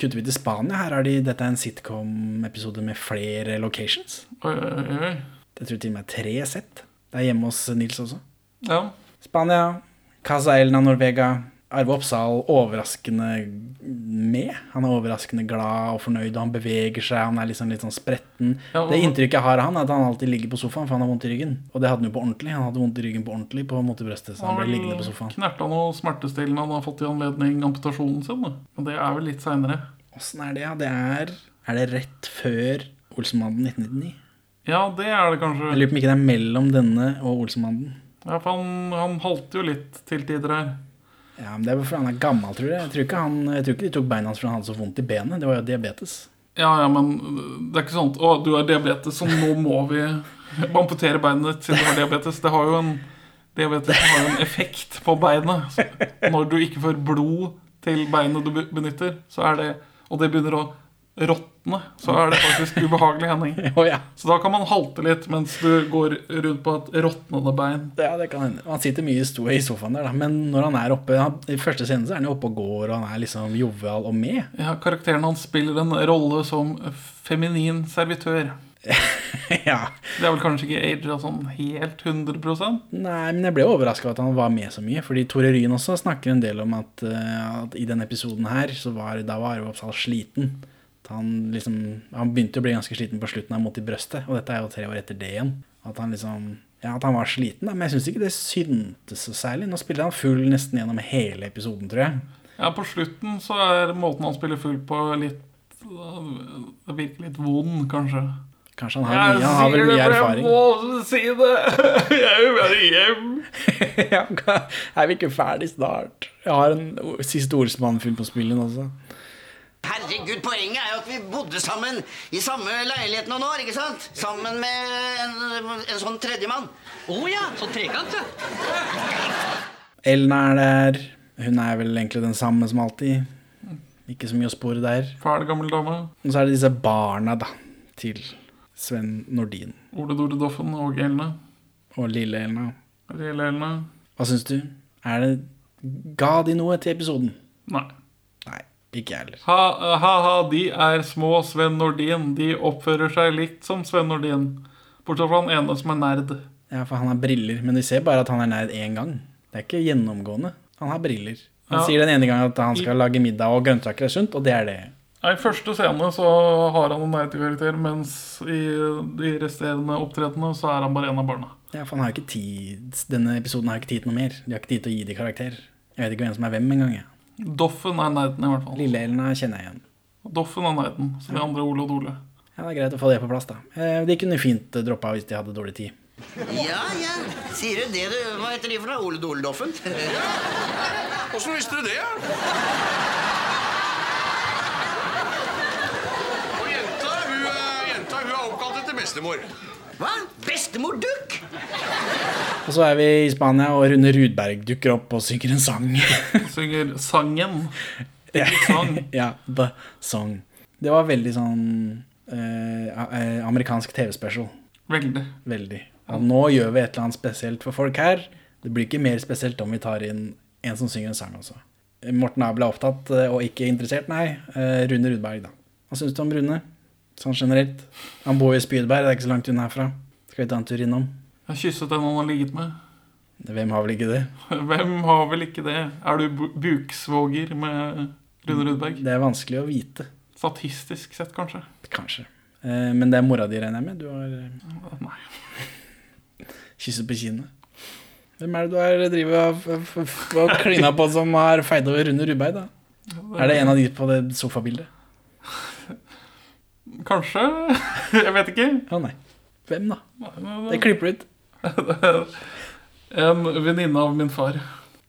kutter vi til Spania. Her er de, dette er en sitcom-episode med flere locations. Oi, oi, oi. Det tror jeg til og med tre sett. Det er hjemme hos Nils også. Ja. Spania, Casa Elna Norvega. Arve Oppsal overraskende med. Han er overraskende glad og fornøyd, og han beveger seg. Han er liksom litt sånn spretten. Ja, og- Det inntrykket jeg har av han, er at han alltid ligger på sofaen, for han har vondt i ryggen. Og det hadde han jo på ordentlig. Han hadde vondt i ryggen på ordentlig på mot i brøstet, så han ble liggende på sofaen. knerta noe smertestillende han har fått i anledning amputasjonen sin. Da. Men det er vel litt seinere. Åssen er det, ja? Det er Er det rett før Olsenmannen 1999? Ja, det er det kanskje. Jeg lurer på om ikke det er mellom denne og Olsenmannen. Ja, for han, han halter jo litt til tider her. Ja, men Det er fordi han er gammel, tror jeg. Jeg tror ikke, han, jeg tror ikke de tok beina hans fordi han hadde så vondt i benet. Det var jo diabetes. Ja, ja, men det er ikke sånn at 'Å, du har diabetes, så nå må vi amputere beinet siden du har diabetes'. Det har jo en Diabetes har jo en effekt på beinet. Når du ikke får blod til beinet du benytter, så er det Og det begynner å råtne, så er det faktisk ubehagelig, Henning. *laughs* oh, ja. Så da kan man halte litt mens du går rundt på et råtnende bein. Ja, det kan hende. Han sitter mye i sofaen der, da. Men når han er oppe han, I første scene så er han jo oppe og går, og han er liksom jovial og med. Ja, Karakteren hans spiller en rolle som feminin servitør. *laughs* ja. Det er vel kanskje ikke aga sånn helt 100% Nei, men jeg ble overraska over at han var med så mye. Fordi Tore Ryen også snakker en del om at, eh, at i denne episoden her, så var da var Arve Oppsal sliten. At Han, liksom, han begynte å bli ganske sliten på slutten han måtte i brøstet, og dette er jo tre år etter det igjen. At han liksom ja, at han var sliten, da, men jeg syns ikke det syntes så særlig. Nå spiller han full nesten gjennom hele episoden, tror jeg. Ja, på slutten så er måten han spiller full på litt Det virker litt vond, kanskje. Kanskje han har, mye, han har vel mye erfaring. Jeg må si det! *laughs* Jeg vil bare hjem. *laughs* ja, er vi ikke ferdig snart? Jeg har en siste ordsmann-film på spillen også. Herregud, poenget er jo at vi bodde sammen i samme leilighet noen år, ikke sant? Sammen med en, en sånn tredjemann. Å ja, sånn trekant, ja. Elna er der. Hun er vel egentlig den samme som alltid. Ikke så mye å spore der. Fæl gammel dame. Og så er det disse barna, da, til Sven Nordin. Ole Dore Doffen og Elna. Og lille Elna. Lille Elna. Hva syns du? Er det Ga de noe til episoden? Nei. Ikke jeg heller. Ha- Ha-ha, de er små Sven Nordin. De oppfører seg likt som Sven Nordin. Bortsett fra han ene som er nerd. Ja, for han har briller, men de ser bare at han er nerd én gang. Det er ikke gjennomgående. Han har briller. Han Ja. sier den ene gangen at han skal lage middag og grønnsaker er sunt, og det er det. I første scene så har han en nerdkarakter, mens i de resterende opptredenene så er han bare en av barna. Ja, for han har ikke tid Denne episoden har ikke tid til noe mer. De har ikke tid til å gi de karakter. Jeg vet ikke hvem som er hvem engang. Ja. Doffen er nerden, i hvert fall. Lille Elna kjenner jeg igjen. Doffen er nerden, så de andre Ole og Dole. Ja, Det er greit å få det på plass, da. Eh, De kunne fint eh, droppa hvis de hadde dårlig tid. Ja, ja. Sier du det, du? Hva heter de for noe? Ole Dole Doffen? Åssen visste du det? Og jenta, hun, er- jenta, hun er oppkalt etter bestemor. Hva? Bestemor Duck? Og så er vi i Spania, og Rune Rudberg dukker opp og synger en sang. *laughs* Synger sangen. ja, sang. *laughs* ja, The Song. Det var veldig sånn eh, eh, amerikansk TV-special. Veldig. Veldig. Og nå gjør vi et eller annet spesielt for folk her. Det blir ikke mer spesielt om vi tar inn en som synger en sang også. Morten Abel er opptatt eh, og ikke interessert, nei. Eh, Rune Rudberg, da. Hva syns du om Rune? Sånn generelt. Han bor i Spydberg, det er ikke så langt unna herfra. Skal vi ta en tur innom? Jeg har kysset den han har ligget med. Hvem har vel ikke det? Hvem har vel ikke det? Er du bu- buksvoger med Rune Rudberg? Det er vanskelig å vite. Statistisk sett, kanskje. Kanskje. Eh, men det er mora di, regner jeg med? Du har eh, Nei. *laughs* kysset på kinnet. Hvem er det du har drivet og, klina på som har feid over Rune Rudberg, da? Er det en av de på det sofabildet? Kanskje? *laughs* Jeg vet ikke. Å nei. Hvem, da? Det klipper ut. *laughs* En venninne av min far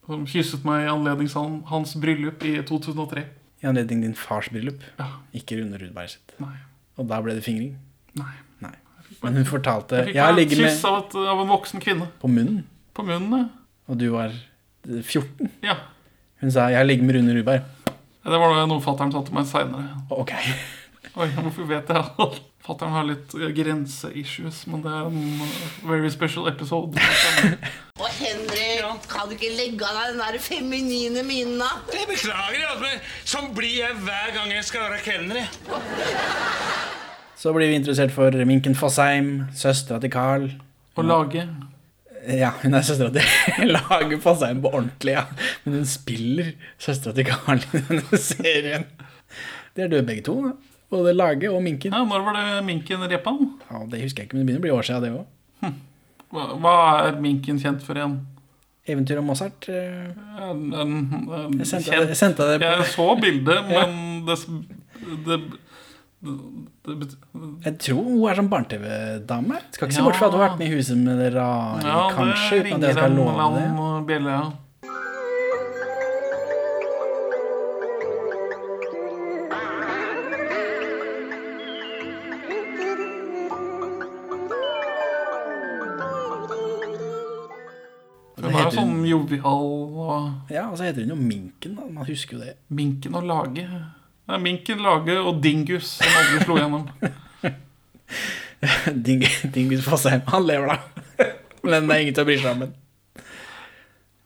som kysset meg i anledning hans bryllup i 2003. I anledning din fars bryllup. Ja. Ikke Rune Rudberg sitt. Nei. Og da ble det fingring. Nei. Nei. Men hun fortalte Jeg fikk Jeg et kyss av, et, av en voksen kvinne. på munnen, På munnen, ja. og du var eh, 14. ja. Hun sa 'jeg har ligget med Rune Rudberg'. Det var noe fatter'n sa til meg seinere. Ok. Oi, hvorfor vet jeg alt? *laughs* fatter'n har litt grenseissues, men det er en uh, very special episode. *laughs* Og Henrik, kan du ikke legge av deg den der feminine minen, da? Jeg beklager, altså, men sånn blir jeg hver gang jeg skal være kelner. Så blir vi interessert for Minken Fossheim, søstera til Carl. Og lage Ja, hun er søstera til *laughs* Lage Fossheim på ordentlig, ja. Men hun spiller søstera til Carl i denne serien. Det er døde begge to. da. Både Lage og Minken. ja, Når var det Minken-repa? Ja, det husker jeg ikke, men det begynner å bli år siden, det òg. Hva, hva er minken kjent for igjen? Eventyr om Mozart. eh, En, en, en Jeg sendte, kjent- jeg sendte det på Jeg så bildet, *laughs* men ja. det, det, det Jeg tror hun er sånn barne-TV-dame. Skal ikke se Ja. bort fra at hun har vært med i Huset med det rare, Ja, kanskje. det Uten at jeg skal love det. bjelle, ja. Hun er jo sånn hun? jovial og Ja, og så heter hun jo Minken, da. Man husker jo det. Minken og Lage. Er Minken, Lage og Dingus som aldri slo gjennom. *laughs* Ding, Dingus Fosheim, Han lever, da. *laughs* Men det er ingen til å bry seg om den.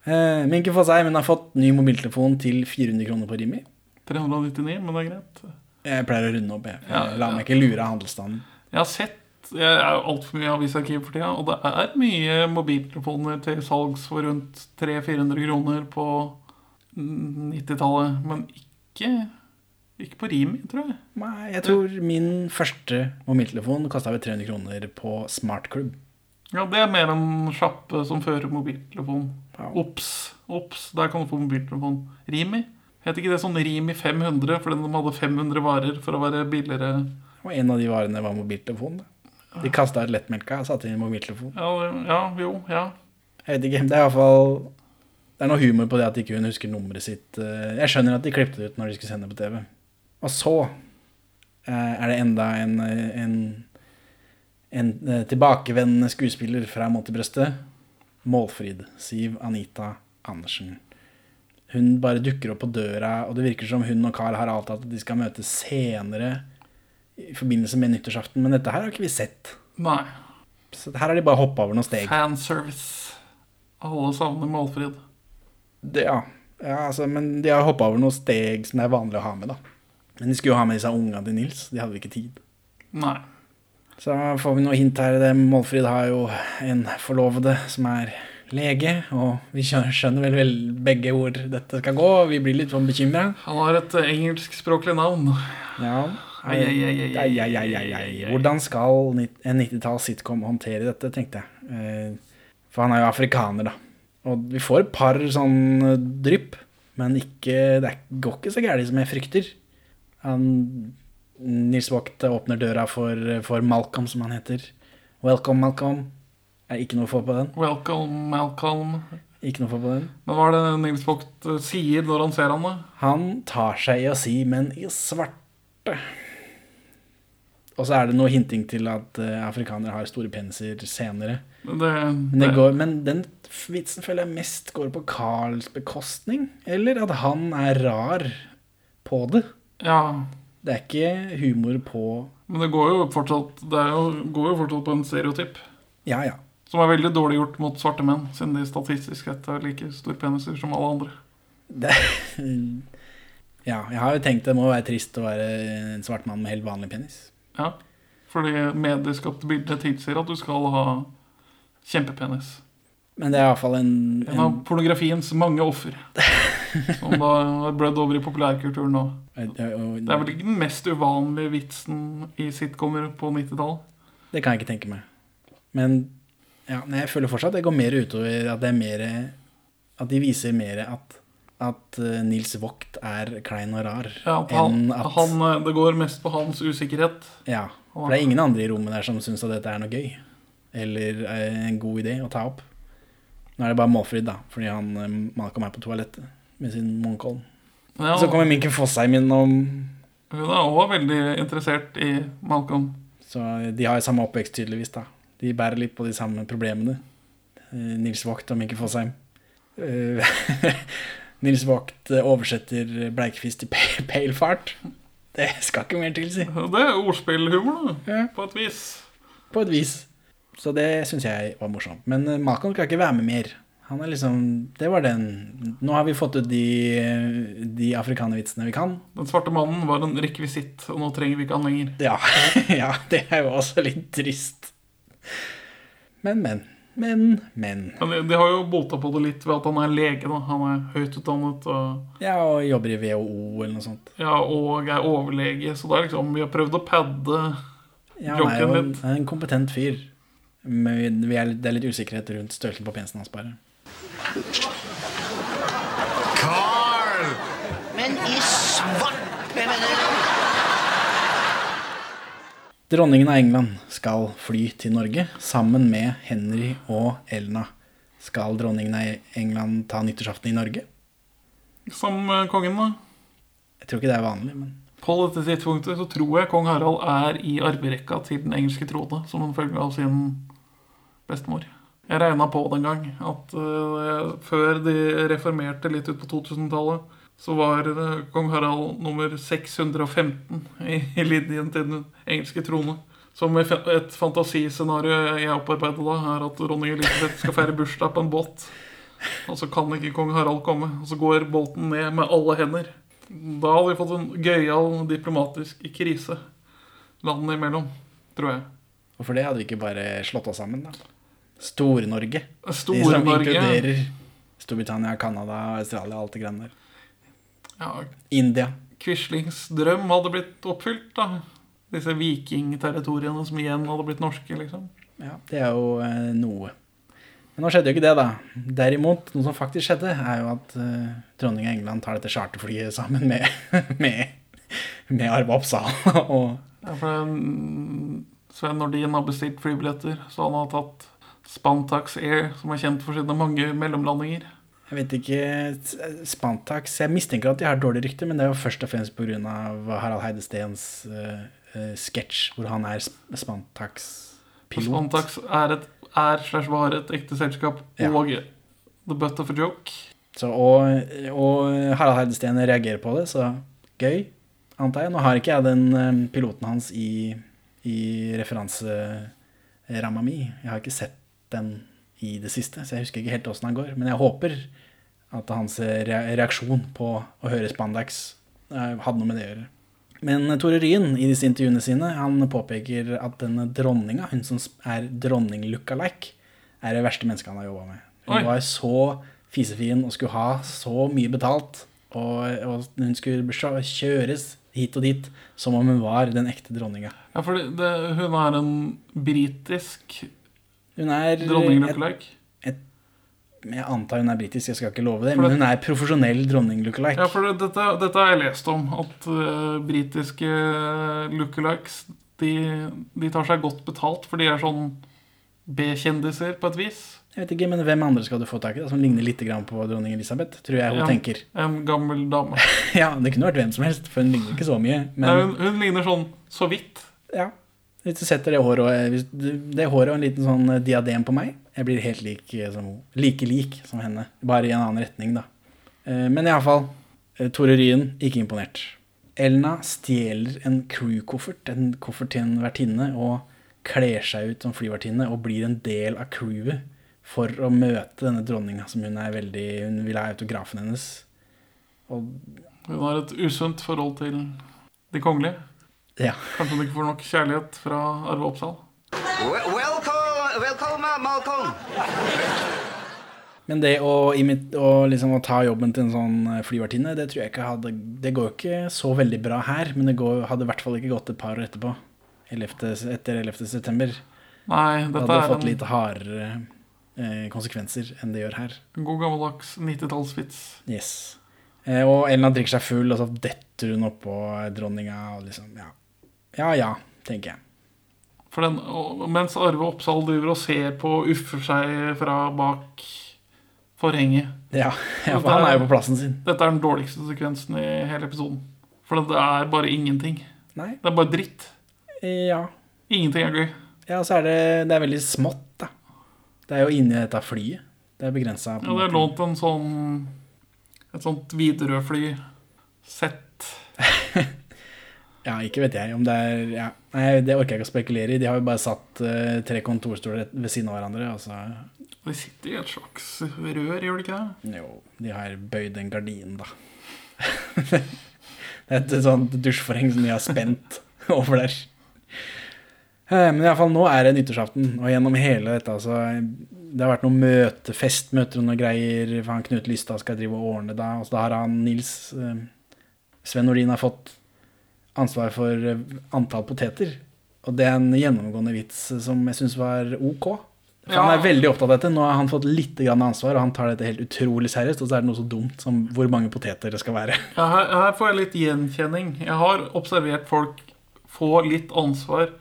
Eh, Minken Fosheim har fått ny mobiltelefon til 400 kroner på Rimi. 399, men det er greit. Jeg pleier å runde opp. Jeg, Ja, jeg meg ja. ikke lure av handelsstanden. Jeg har sett Jeg er altfor mye avisarkiv for tida, og det er mye mobiltelefoner til salgs for rundt 300-400 kroner på 90-tallet. Men ikke, ikke på Rimi, tror jeg. Nei, jeg tror min første mobiltelefon kosta vel 300 kroner på Smartklubb. Ja, Det er mer en sjappe som fører mobiltelefon. Ops, ops, der kan du få mobiltelefon. Rimi? Het ikke det sånn Rimi 500 fordi de hadde 500 varer for å være billigere? Og en av de varene var mobiltelefon. De kasta ut lettmelka og satte inn mobiltelefon. Ja, ja jo, ja. Jeg vet ikke, Det er iallfall Det er noe humor på det at ikke hun husker nummeret sitt. Eh, Jeg skjønner at de klippet det ut når de skulle sende på TV. Og så eh, er det enda en, eh, en, en tilbakevendende skuespiller fra Montebrøstet. Målfrid. Siv Anita Andersen. Hun bare dukker opp på døra, og det virker som hun og Carl har avtalt at de skal møtes senere i forbindelse med nyttårsaften, men dette her har ikke vi sett. Nei. Så her har de bare hoppa over noen steg. Fanservice. Alle savner Målfrid. Det, ja. ja, altså, men de har hoppa over noen steg som det er vanlig å ha med, da. Men de skulle jo ha med disse unga til Nils. De hadde vi ikke tid. Nei. Så får vi noe hint her. Målfrid har jo en forlovede som er lege, og vi skjønner, vel, vel begge hvor dette skal gå. Vi blir litt sånn bekymra. Han har et engelskspråklig navn. Ja. Ai, ai, ai. Hvordan skal en 90-talls sitcom håndtere dette, tenkte jeg. Eh, For han er jo afrikaner, da. Og vi får et par sånn eh, drypp, men ikke, det går ikke så gærent som jeg frykter. Han, Nils Vogt åpner døra for, for Malcolm, som han heter. Welcome, Malcolm. Er ikke noe å få på den. Welcome, Malcolm. Ikke noe å få på den. Men hva er det Nils Vogt eh, sier når han ser han da? Han tar seg i å si, men i svarte. Og så er det noe hinting til at eh, afrikanere har store peniser senere. Men det, Men, det går, men den vitsen føler jeg mest går på Carls bekostning. Eller at han er rar på det. Ja, Det er ikke humor på men det går jo fortsatt Det jo, går jo fortsatt på en stereotyp. Ja, ja. Som er veldig dårlig gjort mot svarte menn, siden de statistisk sett har like store peniser som alle andre. Det, *laughs* ja, jeg har jo tenkt det må være trist å være en svart mann med helt vanlig penis. Ja, fordi medieskapte bilder tilsier at du skal ha kjempepenis. Men det er iallfall en, En av pornografiens mange offer. *laughs* Som da har blødd over i populærkulturen nå. Det er vel ikke den mest uvanlige vitsen i sitcomer på 90-tallet. Det kan jeg ikke tenke meg. Men ja, jeg føler fortsatt at det går mer utover at det er mer At de viser mer at, at eh, Nils Vogt er klein og rar. Ja, at han, at han, eh, det går mest på hans usikkerhet. Ja, for det er ingen andre i rommet der som syns at dette er noe gøy. Eller er en god idé å ta opp. Nå er det bare Målfrid, da, fordi han eh, Malcolm er på toalettet med sin Munkholm. Ja, Så kommer Minken Fossheim innom, Hun er òg veldig interessert i Malcolm. så de har jo samme oppvekst, tydeligvis. da De bærer litt på de samme problemene. Eh, Nils Vogt og Minken Fossheim. *laughs* Nils Vogt eh, oversetter Bleikfisk til *laughs* pe- peilfart. Det skal ikke mer til, si. Det er ordspillhumor, da. Ja. På et vis. På et vis. Så det syns jeg var morsomt. Men eh, Malcolm skal ikke være med mer. Han er liksom Det var den. Nå har vi fått ut de, de afrikanervitsene vi kan. Den svarte mannen var en rekvisitt, og nå trenger vi ikke han lenger. Ja, *laughs* ja, det er jo også litt trist. Men, men. Men, men. Men de, de har jo bota på det litt ved at han er lege. da Han er høyt utdannet og, Ja, og jobber i WHO eller noe sånt. ja, og er overlege. Så det er liksom, vi har prøvd å padde Ja, han er jo en, litt. han er en kompetent fyr. Men vi er, det er litt usikkerhet rundt størrelsen på penisen hans, bare. Carl! Men i svart Jeg mener Dronningen av England skal fly til Norge sammen med Henry og Elna. Skal dronningen av England ta nyttårsaften i Norge? som eh, kongen. da Jeg tror ikke det er vanlig, men På dette tidspunktet så tror jeg kong Harald er i arverekka til den engelske trone, som en følge av sin bestemor. Jeg regna på den gang at uh, før de reformerte litt ut på 2000-tallet, så var det kong Harald nummer 615 i, linjen til den engelske trone. Som et fa- fantasiscenario jeg opparbeidet da, er at dronning Elisabeth skal feire bursdag på en båt. Og så kan ikke kong Harald komme. Og så går båten ned med alle hender. Da hadde vi fått en gøyal diplomatisk krise landene imellom, tror jeg. Og for det hadde vi ikke bare slått oss sammen, da. Store-Norge. De som inkluderer Storbritannia, Canada, Australia, og alt det greiene der. Ja, India. Quislings drøm hadde blitt oppfylt, da. Disse vikingterritoriene som igjen hadde blitt norske, liksom. Ja, det er jo eh, noe. Men nå skjedde jo ikke det, da. Derimot, noe som faktisk skjedde, er jo at eh, dronning av England tar dette charterflyet sammen med, *laughs* med, med Arve Oppsal. *laughs* og Ja, for Sven Nordin har bestilt flybilletter, så han har tatt Spantax Air, som er kjent for sine mange mellomlandinger. Jeg vet ikke Spantax Jeg mistenker at de har dårlig rykte, men det er jo først og fremst pga. Harald Heidesteens uh, sketsj hvor han er Spantax-pilot. Spantax er et er slash var et ekte selskap Ja. og the butt of a joke. Så, og, og Harald Heidesteen reagerer på det, så gøy, antar jeg. Nå har ikke jeg den eh, piloten hans i, i referanseramma mi. Jeg har ikke sett den i det siste, så jeg husker ikke helt åssen han går. Men jeg håper at hans reaksjon på å høre Spandax eh, hadde noe med det å gjøre. Men Tore Ryen i disse intervjuene sine han påpeker at denne dronninga, hun som er dronning lookalike, er det verste mennesket han har jobba med. Hun Oi. var så fisefin og skulle ha så mye betalt. Og, og hun skulle kjøres hit og dit som om hun var den ekte dronninga. Ja, for det, det, hun er en britisk Hun er dronning et- lookalike. Jeg antar hun er britisk, jeg skal ikke love det, For men hun er profesjonell dronning lookalike. Ja, for dette, dette har jeg lest om. At uh, britiske lookalikes de, de tar seg godt betalt, for de er sånn B-kjendiser på et vis. Jeg vet ikke, men Hvem andre skal du få tak i da, som ligner litt på dronning Elisabeth? Tror jeg hun Ja, tenker. *laughs* En gammel dame. Ja, Det kunne vært hvem som helst, for hun ligner ikke så mye. Men Nei, hun, hun ligner sånn så vidt. ja, hvis du setter det håret, du, det håret og en liten sånn diadem på meg Jeg blir helt lik eh, som. Like lik som henne, bare i en annen retning, da. Eh, Men iallfall, Tore Ryen, ikke imponert. Elna stjeler en crew-koffert, en koffert til en vertinne, og kler seg ut som flyvertinne og blir en del av crewet for å møte denne dronninga som hun er veldig Hun vil ha autografen hennes. Og Hun har et usunt forhold til de kongelige. Ja. Kanskje han ikke får nok kjærlighet fra Arve Oppsal. Wel- Welcome, welcome, Malcolm. Men det å, imit- å, liksom, å ta jobben til en sånn flyvertinne, det tror jeg ikke hadde Det går jo ikke så veldig bra her, men det går, hadde i hvert fall ikke gått et par år etterpå. 11, etter 11. september. Nei, dette Det hadde fått en litt hardere eh, konsekvenser enn det gjør her. god gammeldags 90-tallsvits. Yes. Eh, og Elna drikker seg full, og så detter hun oppå dronninga, og liksom Ja, ja, ja tenker jeg. Den, mens Arve Oppsal driver og ser på og uffer seg fra bak forhenget. Ja, *laughs* ja, for han er jo på plassen sin. Dette er den dårligste sekvensen i hele episoden. For det er bare ingenting. Nei. Det er bare dritt. Ja. Ingenting er gøy. Ja, og så er det, det er veldig smått, da. Det er jo inni dette flyet. Det er begrensa. Ja, det er lånt en sånn Et sånt Widerøe-fly sett. *laughs* Ja, ikke vet jeg om det er ja. Nei, det orker jeg ikke å spekulere i. De har jo bare satt uh, tre kontorstoler ved siden av hverandre. Og så De sitter i et slags rør, gjør de ikke det? Jo, de har bøyd en gardin, da. *laughs* det er et sånt dusjforheng som de har spent *laughs* over der. Men iallfall nå er det nyttårsaften, og gjennom hele dette altså, Det har vært noen møte, festmøter og noen greier. For han Knut Lystad skal drive og ordne da. Og så da har han Nils eh, Sven Nordin har fått ansvar for eh, antall poteter. Og det er en gjennomgående vits som jeg syns var ok. For Han er veldig opptatt av dette. Nå har han fått litt ansvar, og han tar dette helt utrolig seriøst. Og så er det noe så dumt som hvor mange poteter det skal være. Ja, her, her får jeg litt gjenkjenning. Jeg har observert folk få litt ansvar,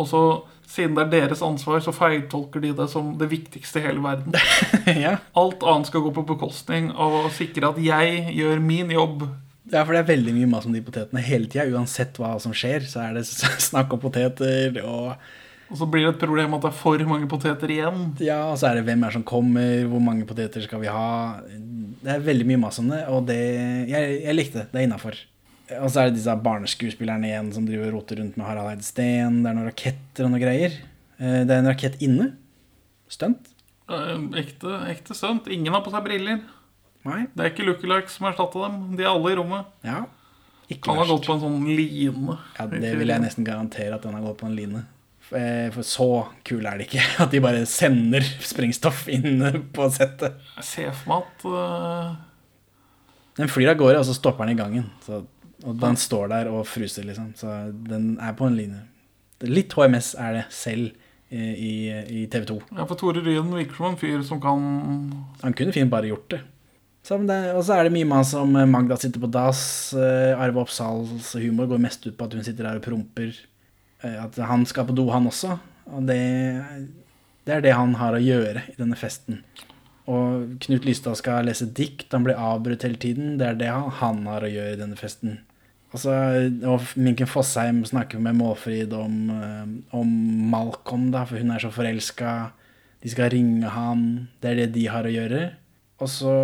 og så, siden det er deres ansvar, så feiltolker de det som det viktigste i hele verden. *laughs* ja. Alt annet skal gå på bekostning av å sikre at jeg gjør min jobb. Ja, for det er veldig mye mas om de potetene hele tida. Uansett hva som skjer, så er det snakk om poteter. Og Og så blir det et problem at det er for mange poteter igjen. ja, og så er det hvem er som kommer, hvor mange poteter skal vi ha. Det er veldig mye mas om det, og det Jeg, jeg likte det. Det er innafor. Og så er det disse barneskuespillerne igjen som driver roter rundt med Harald Eid Steen. Det er noen raketter og noe greier. Eh, Det er en rakett inne. Stunt. Eh, Ekte, ekte stunt. Ingen har på seg briller. Nei. Det er ikke lookalikes som erstatta dem. De er alle i rommet. Ja. Ikke Kan ha verst. gått på en sånn line. Ja, det vil jeg nesten garantere at den har gått på en line. For eh, så kul er det ikke *laughs* at de bare sender sprengstoff inn *laughs* på settet. Jeg ser for meg at uh... Den flyr av gårde, og så stopper den i gangen. Så, og den står der og fruser, liksom. Så den er på en line. Litt HMS er det selv eh, i, i TV 2. ja, for Tore Ryen virker som en fyr som kan Han kunne fint bare gjort det. Og så er det mye mas om eh, Magda sitter på dass. eh, Arve Oppsals humor går mest ut på at hun sitter der og promper. eh, At han skal på do, han også. Og det, det er det han har å gjøre i denne festen. Og Knut Lystad skal lese dikt, han blir avbrutt hele tiden. Det er det han, har å gjøre i denne festen. Og så og Minken Fossheim snakker med Målfrid om, om Malcolm, da, for hun er så forelska. De skal ringe han. Det er det de har å gjøre. Og så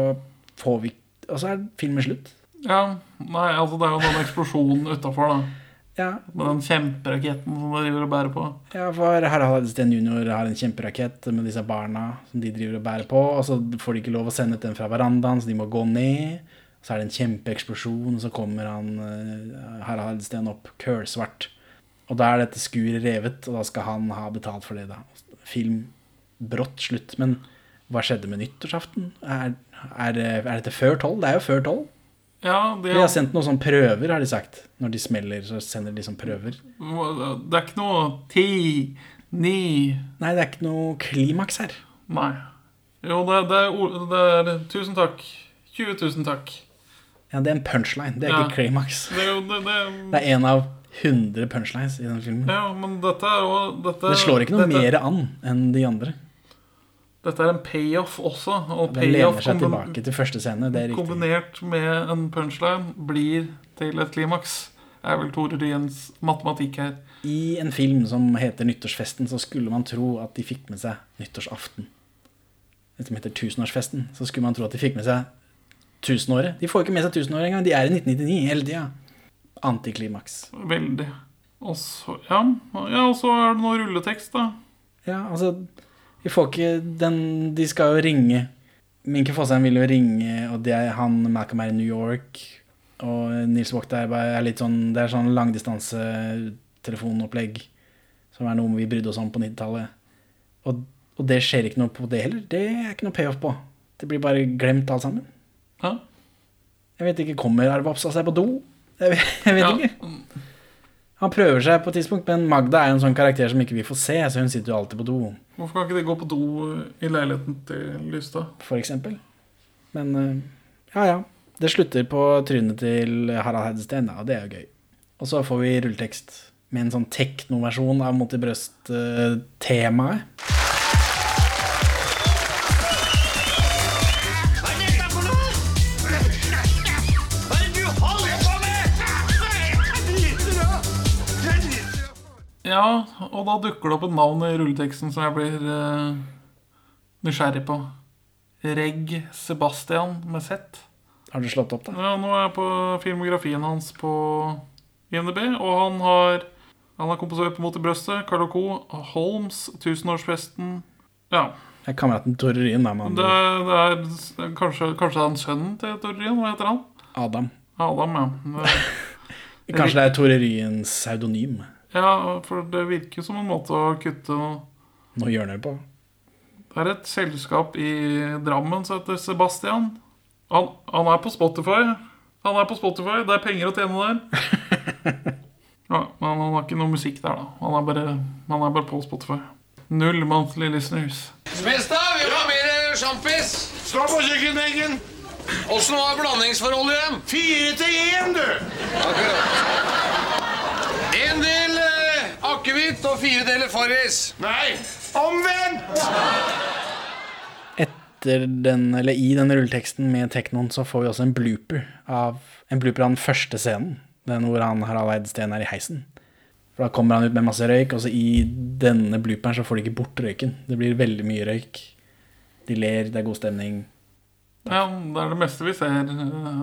får vi Og så er filmen slutt. Ja, nei, altså det er jo den eksplosjonen utafor, da. Ja, Med den kjemperaketten som de driver og bærer på. Ja, for Harald Sten jr. har en kjemperakett med disse barna som de driver og bærer på, og så får de ikke lov å sende ut den fra verandaen, så de må gå ned. Så er det en kjempeeksplosjon, og så kommer han eh, Harald Sten opp kølsvart. Og da er dette skuret revet, og da skal han ha betalt for det, da. Film brått slutt. Men hva skjedde med nyttårsaften? Er, er, er dette før tolv? Det er jo før tolv. Ja, det, De har sendt noen sånne prøver, har de sagt. Når de smeller, så sender de sånne prøver. det er ikke noe ti, ni Nei, det er ikke noe klimaks her. Nei. Jo, det, det, er, det er Tusen takk. 20 000 takk. Ja, det er en punchline. Det er Ja. ikke klimaks. Det, det, det, Det er en av 100 punchlines i den filmen. ja, men dette er jo dette, Det slår ikke noe dette, mer an enn de andre. Dette er en payoff også. Og Den lener seg tilbake til første scene. Det er riktig. kombinert med en punchline blir til et klimaks. er vel Tore Ryens matematikk her. I en film som heter Nyttårsfesten, så skulle man tro at de fikk med seg nyttårsaften. Det som heter Tusenårsfesten, så skulle man tro at de fikk med seg tusenåret. De får ikke med seg tusenåret engang. De er i 1999 hele tida. Antiklimaks. Veldig. Og så, ja, ja, og så er det noe rulletekst, da. Ja, altså Vi får ikke den De skal jo ringe. Minke Fosheim vil jo ringe, og det er han Malcolm er i New York. Og Nils Vogt er, litt sånn Det er sånn langdistansetelefonopplegg som er noe vi brydde oss om på 90-tallet. Og, og det skjer ikke noe på det heller. Det er ikke noe payoff på. Det blir bare glemt alt sammen. Ja. Jeg vet ikke, Kommer Arve Oppsal seg på do? Jeg vet, jeg vet Ja. ikke. Han prøver seg på et tidspunkt, men Magda er en sånn karakter som ikke vi får se, så hun sitter jo alltid på do. Hvorfor kan ikke de gå på do i leiligheten til Lystad? for eksempel. Men eh, ja, ja. Det slutter på trynet til Harald Heidesteen, og det er jo gøy. Og så får vi rulletekst med en sånn teknoversjon av Mot i brøst-temaet. Ja, og da dukker det opp et navn i rulleteksten som jeg blir uh, nysgjerrig på. Reg Sebastian med Z. Har du slått opp, da? Ja, nå er jeg på filmografien hans på IMDb, og han har Han har komposert på Mot i brøstet, Carlo Co., Holmes, Tusenårsfesten Ja. Det er kameraten Tore Ryen, da. Man... Det, det er kanskje, kanskje det er han sønnen til Tore Ryen? Hva heter han? Adam. Adam, ja. *laughs* Det- Kanskje det er Tore Ryens pseudonym. Ja, for det virker som en måte å kutte Noe hjørner på. Det er et selskap i Drammen som heter Sebastian. Han, han er på Spotify. Han er på Spotify. Det er penger å tjene der. *laughs* Ja, men han har ikke noe musikk der, da. Han er bare, han er bare på Spotify. Null monthly listeners. Smestad, vi har mer sjampis. Stå på kjøkkenbenken. Åssen var blandingsforholdet igjen? Fire til én, du. Eh, akevitt og fire deler Farris. Nei, omvendt! Etter den, eller I den rulleteksten med teknoen så får vi også en blooper av, en blooper av den første scenen. Den hvor han Harald Eidesteen er i heisen. For Da kommer han ut med masse røyk, og så i denne blooperen så får de ikke bort røyken. Det blir veldig mye røyk. De ler, det er god stemning. Ja, Det er det meste vi ser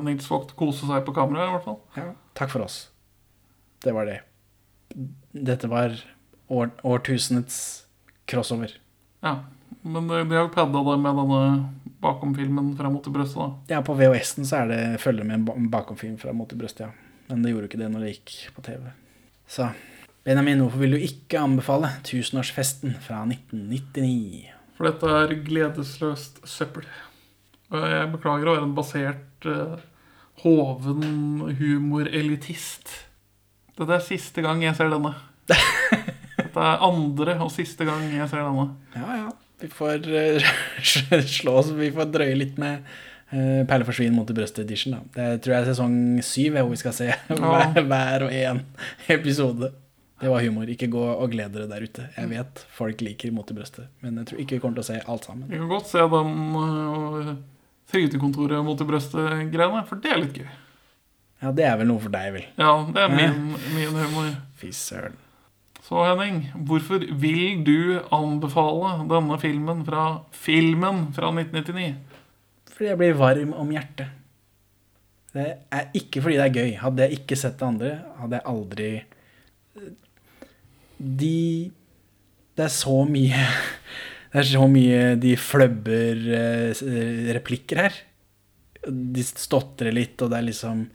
Nils Vogt kose seg på kamera, i hvert fall. Ja, takk for oss. Det var det. Dette var år, årtusenets crossover. Ja, Men de har jo padda det med denne bakomfilmen fra Mot til brøstet, da. Ja, på VHS-en så er det følger med en bakomfilm fra Mot til brøstet, ja. Men det gjorde ikke det når det gikk på TV. Så Benjamin, hvorfor vil du ikke anbefale Tusenårsfesten fra 1999? For dette er gledesløst søppel. Og jeg beklager å være en basert uh, hoven humorelitist. Dette er siste gang jeg ser denne. Dette er andre og siste gang jeg ser denne. Ja, ja. Vi får uh, *laughs* slå oss Vi får drøye litt med uh, Perle forsvinn mot i brøstet edition. Det tror jeg er sesong syv, hvor vi skal se *laughs* hver, hver og en episode. Det var humor. Ikke gå og gled dere der ute. Jeg vet folk liker Mot i brøstet, men jeg tror ikke vi kommer til å se alt sammen. Vi kan godt se den uh, Trygdekontoret mot i brøstet-greiene, for det er litt gøy. Ja, det er vel noe for deg, vel. Ja, det er min, min humor. Fy søren. Så Henning, hvorfor vil du anbefale denne filmen fra filmen fra 1999? Fordi jeg blir varm om hjertet. Det er ikke fordi det er gøy. Hadde jeg ikke sett det andre, hadde jeg aldri De Det er så mye *laughs* Det er så mye de fløbber eh, replikker her. De stotrer litt, og det er liksom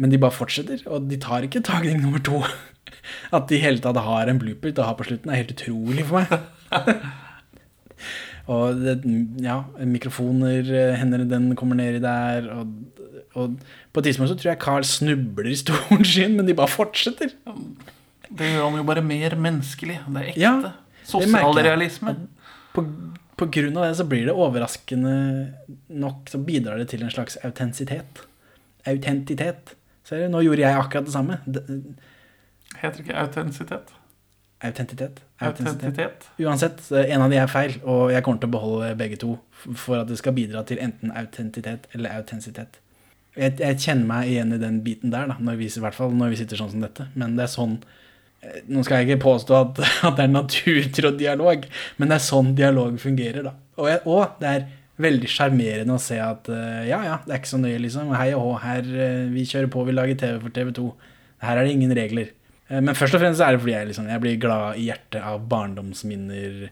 Men de bare fortsetter, og de tar ikke tagning nummer to. *laughs* At de i hele tatt har en blooper til å ha på slutten, er helt utrolig for meg. *laughs* Og det, ja, mikrofoner, eh, hender den kommer nedi der. Og, og på et tidspunkt så tror jeg Carl snubler i stolen *laughs* sin, men de bare fortsetter. Det gjør han jo bare mer menneskelig. Det er ekte. Ja. Sosialrealisme. På, på grunn av det så blir det overraskende nok Så bidrar det til en slags autentisitet. Autentitet. Ser du, nå gjorde jeg akkurat det samme. Det- Heter ikke autentisitet? Autentitet. Autentitet. Uansett, en av de er feil, og jeg kommer til å beholde begge to for at det skal bidra til enten autentitet eller autentisitet. Jeg, jeg kjenner meg igjen i den biten der, da, når vi, i hvert fall når vi sitter sånn som dette. Men det er sånn eh, Nå skal jeg ikke påstå at, *laughs* at det er naturtrådd dialog, men det er sånn dialog fungerer, da. Og, jeg, og det er veldig sjarmerende å se at uh, ja, ja, det er ikke så nøye, liksom. Hei og hå, her uh, vi kjører på, vi lager TV for TV2. Her er det ingen regler. Uh, Men først og fremst er det fordi jeg, liksom, jeg blir glad i hjertet av barndomsminner.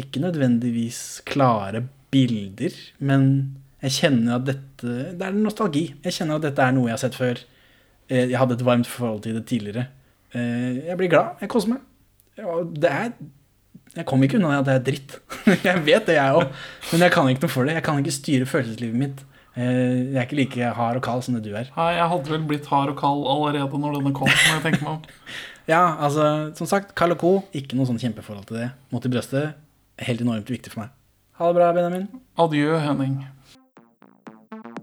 Ikke nødvendigvis klare bilder, men jeg kjenner at dette Det er nostalgi. Jeg kjenner at dette er noe jeg har sett før. Jeg hadde et varmt forhold til det tidligere. Jeg blir glad. Jeg koser meg. Det er Jeg kommer ikke unna at det er dritt. *laughs* Jeg vet det, jeg òg. Men jeg kan ikke noe for det. Jeg kan ikke styre følelseslivet mitt. Eh, Jeg er ikke like hard og kald som det du er. Nei, jeg hadde vel blitt hard og kald allerede når denne kom. Når jeg tenker meg om. *laughs* Ja, altså, som sagt, Carl og Co. Ikke noe sånn kjempeforhold til det. Mot i brøstet, helt enormt viktig for meg. Ha det bra, Benjamin. Adjø, Henning.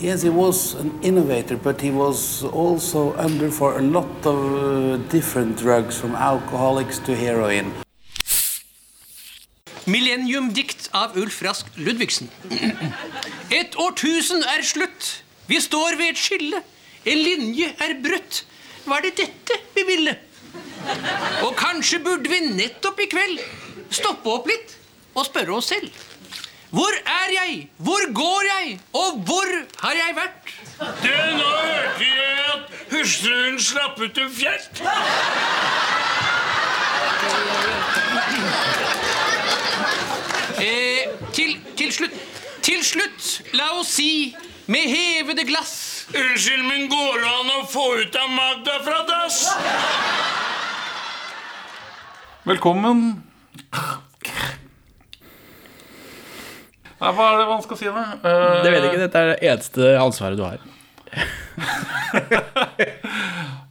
Yes, he was an innovator, but he was also under for a lot of uh, different drugs, from alcoholics to heroin. Millenniumdikt av Ulf Rask Ludvigsen. *clears throat* Et årtusen er slutt. Vi står ved et skille. En linje er brutt. Var det dette vi ville? Og kanskje burde vi nettopp i kveld stoppe opp litt og spørre oss selv. Hvor er jeg? Hvor går jeg? Og hvor har jeg vært? Du, nå hørte jeg at hustruen slapp ut en fjert. Eh, til, til slutt Til slutt, la oss si med hevede glass Unnskyld, men går det an å få ut av Magda fra dass? Velkommen. Nei, hva er det man skal si, da? Uh, Det vet jeg ikke, dette er det eneste ansvaret du har. *laughs*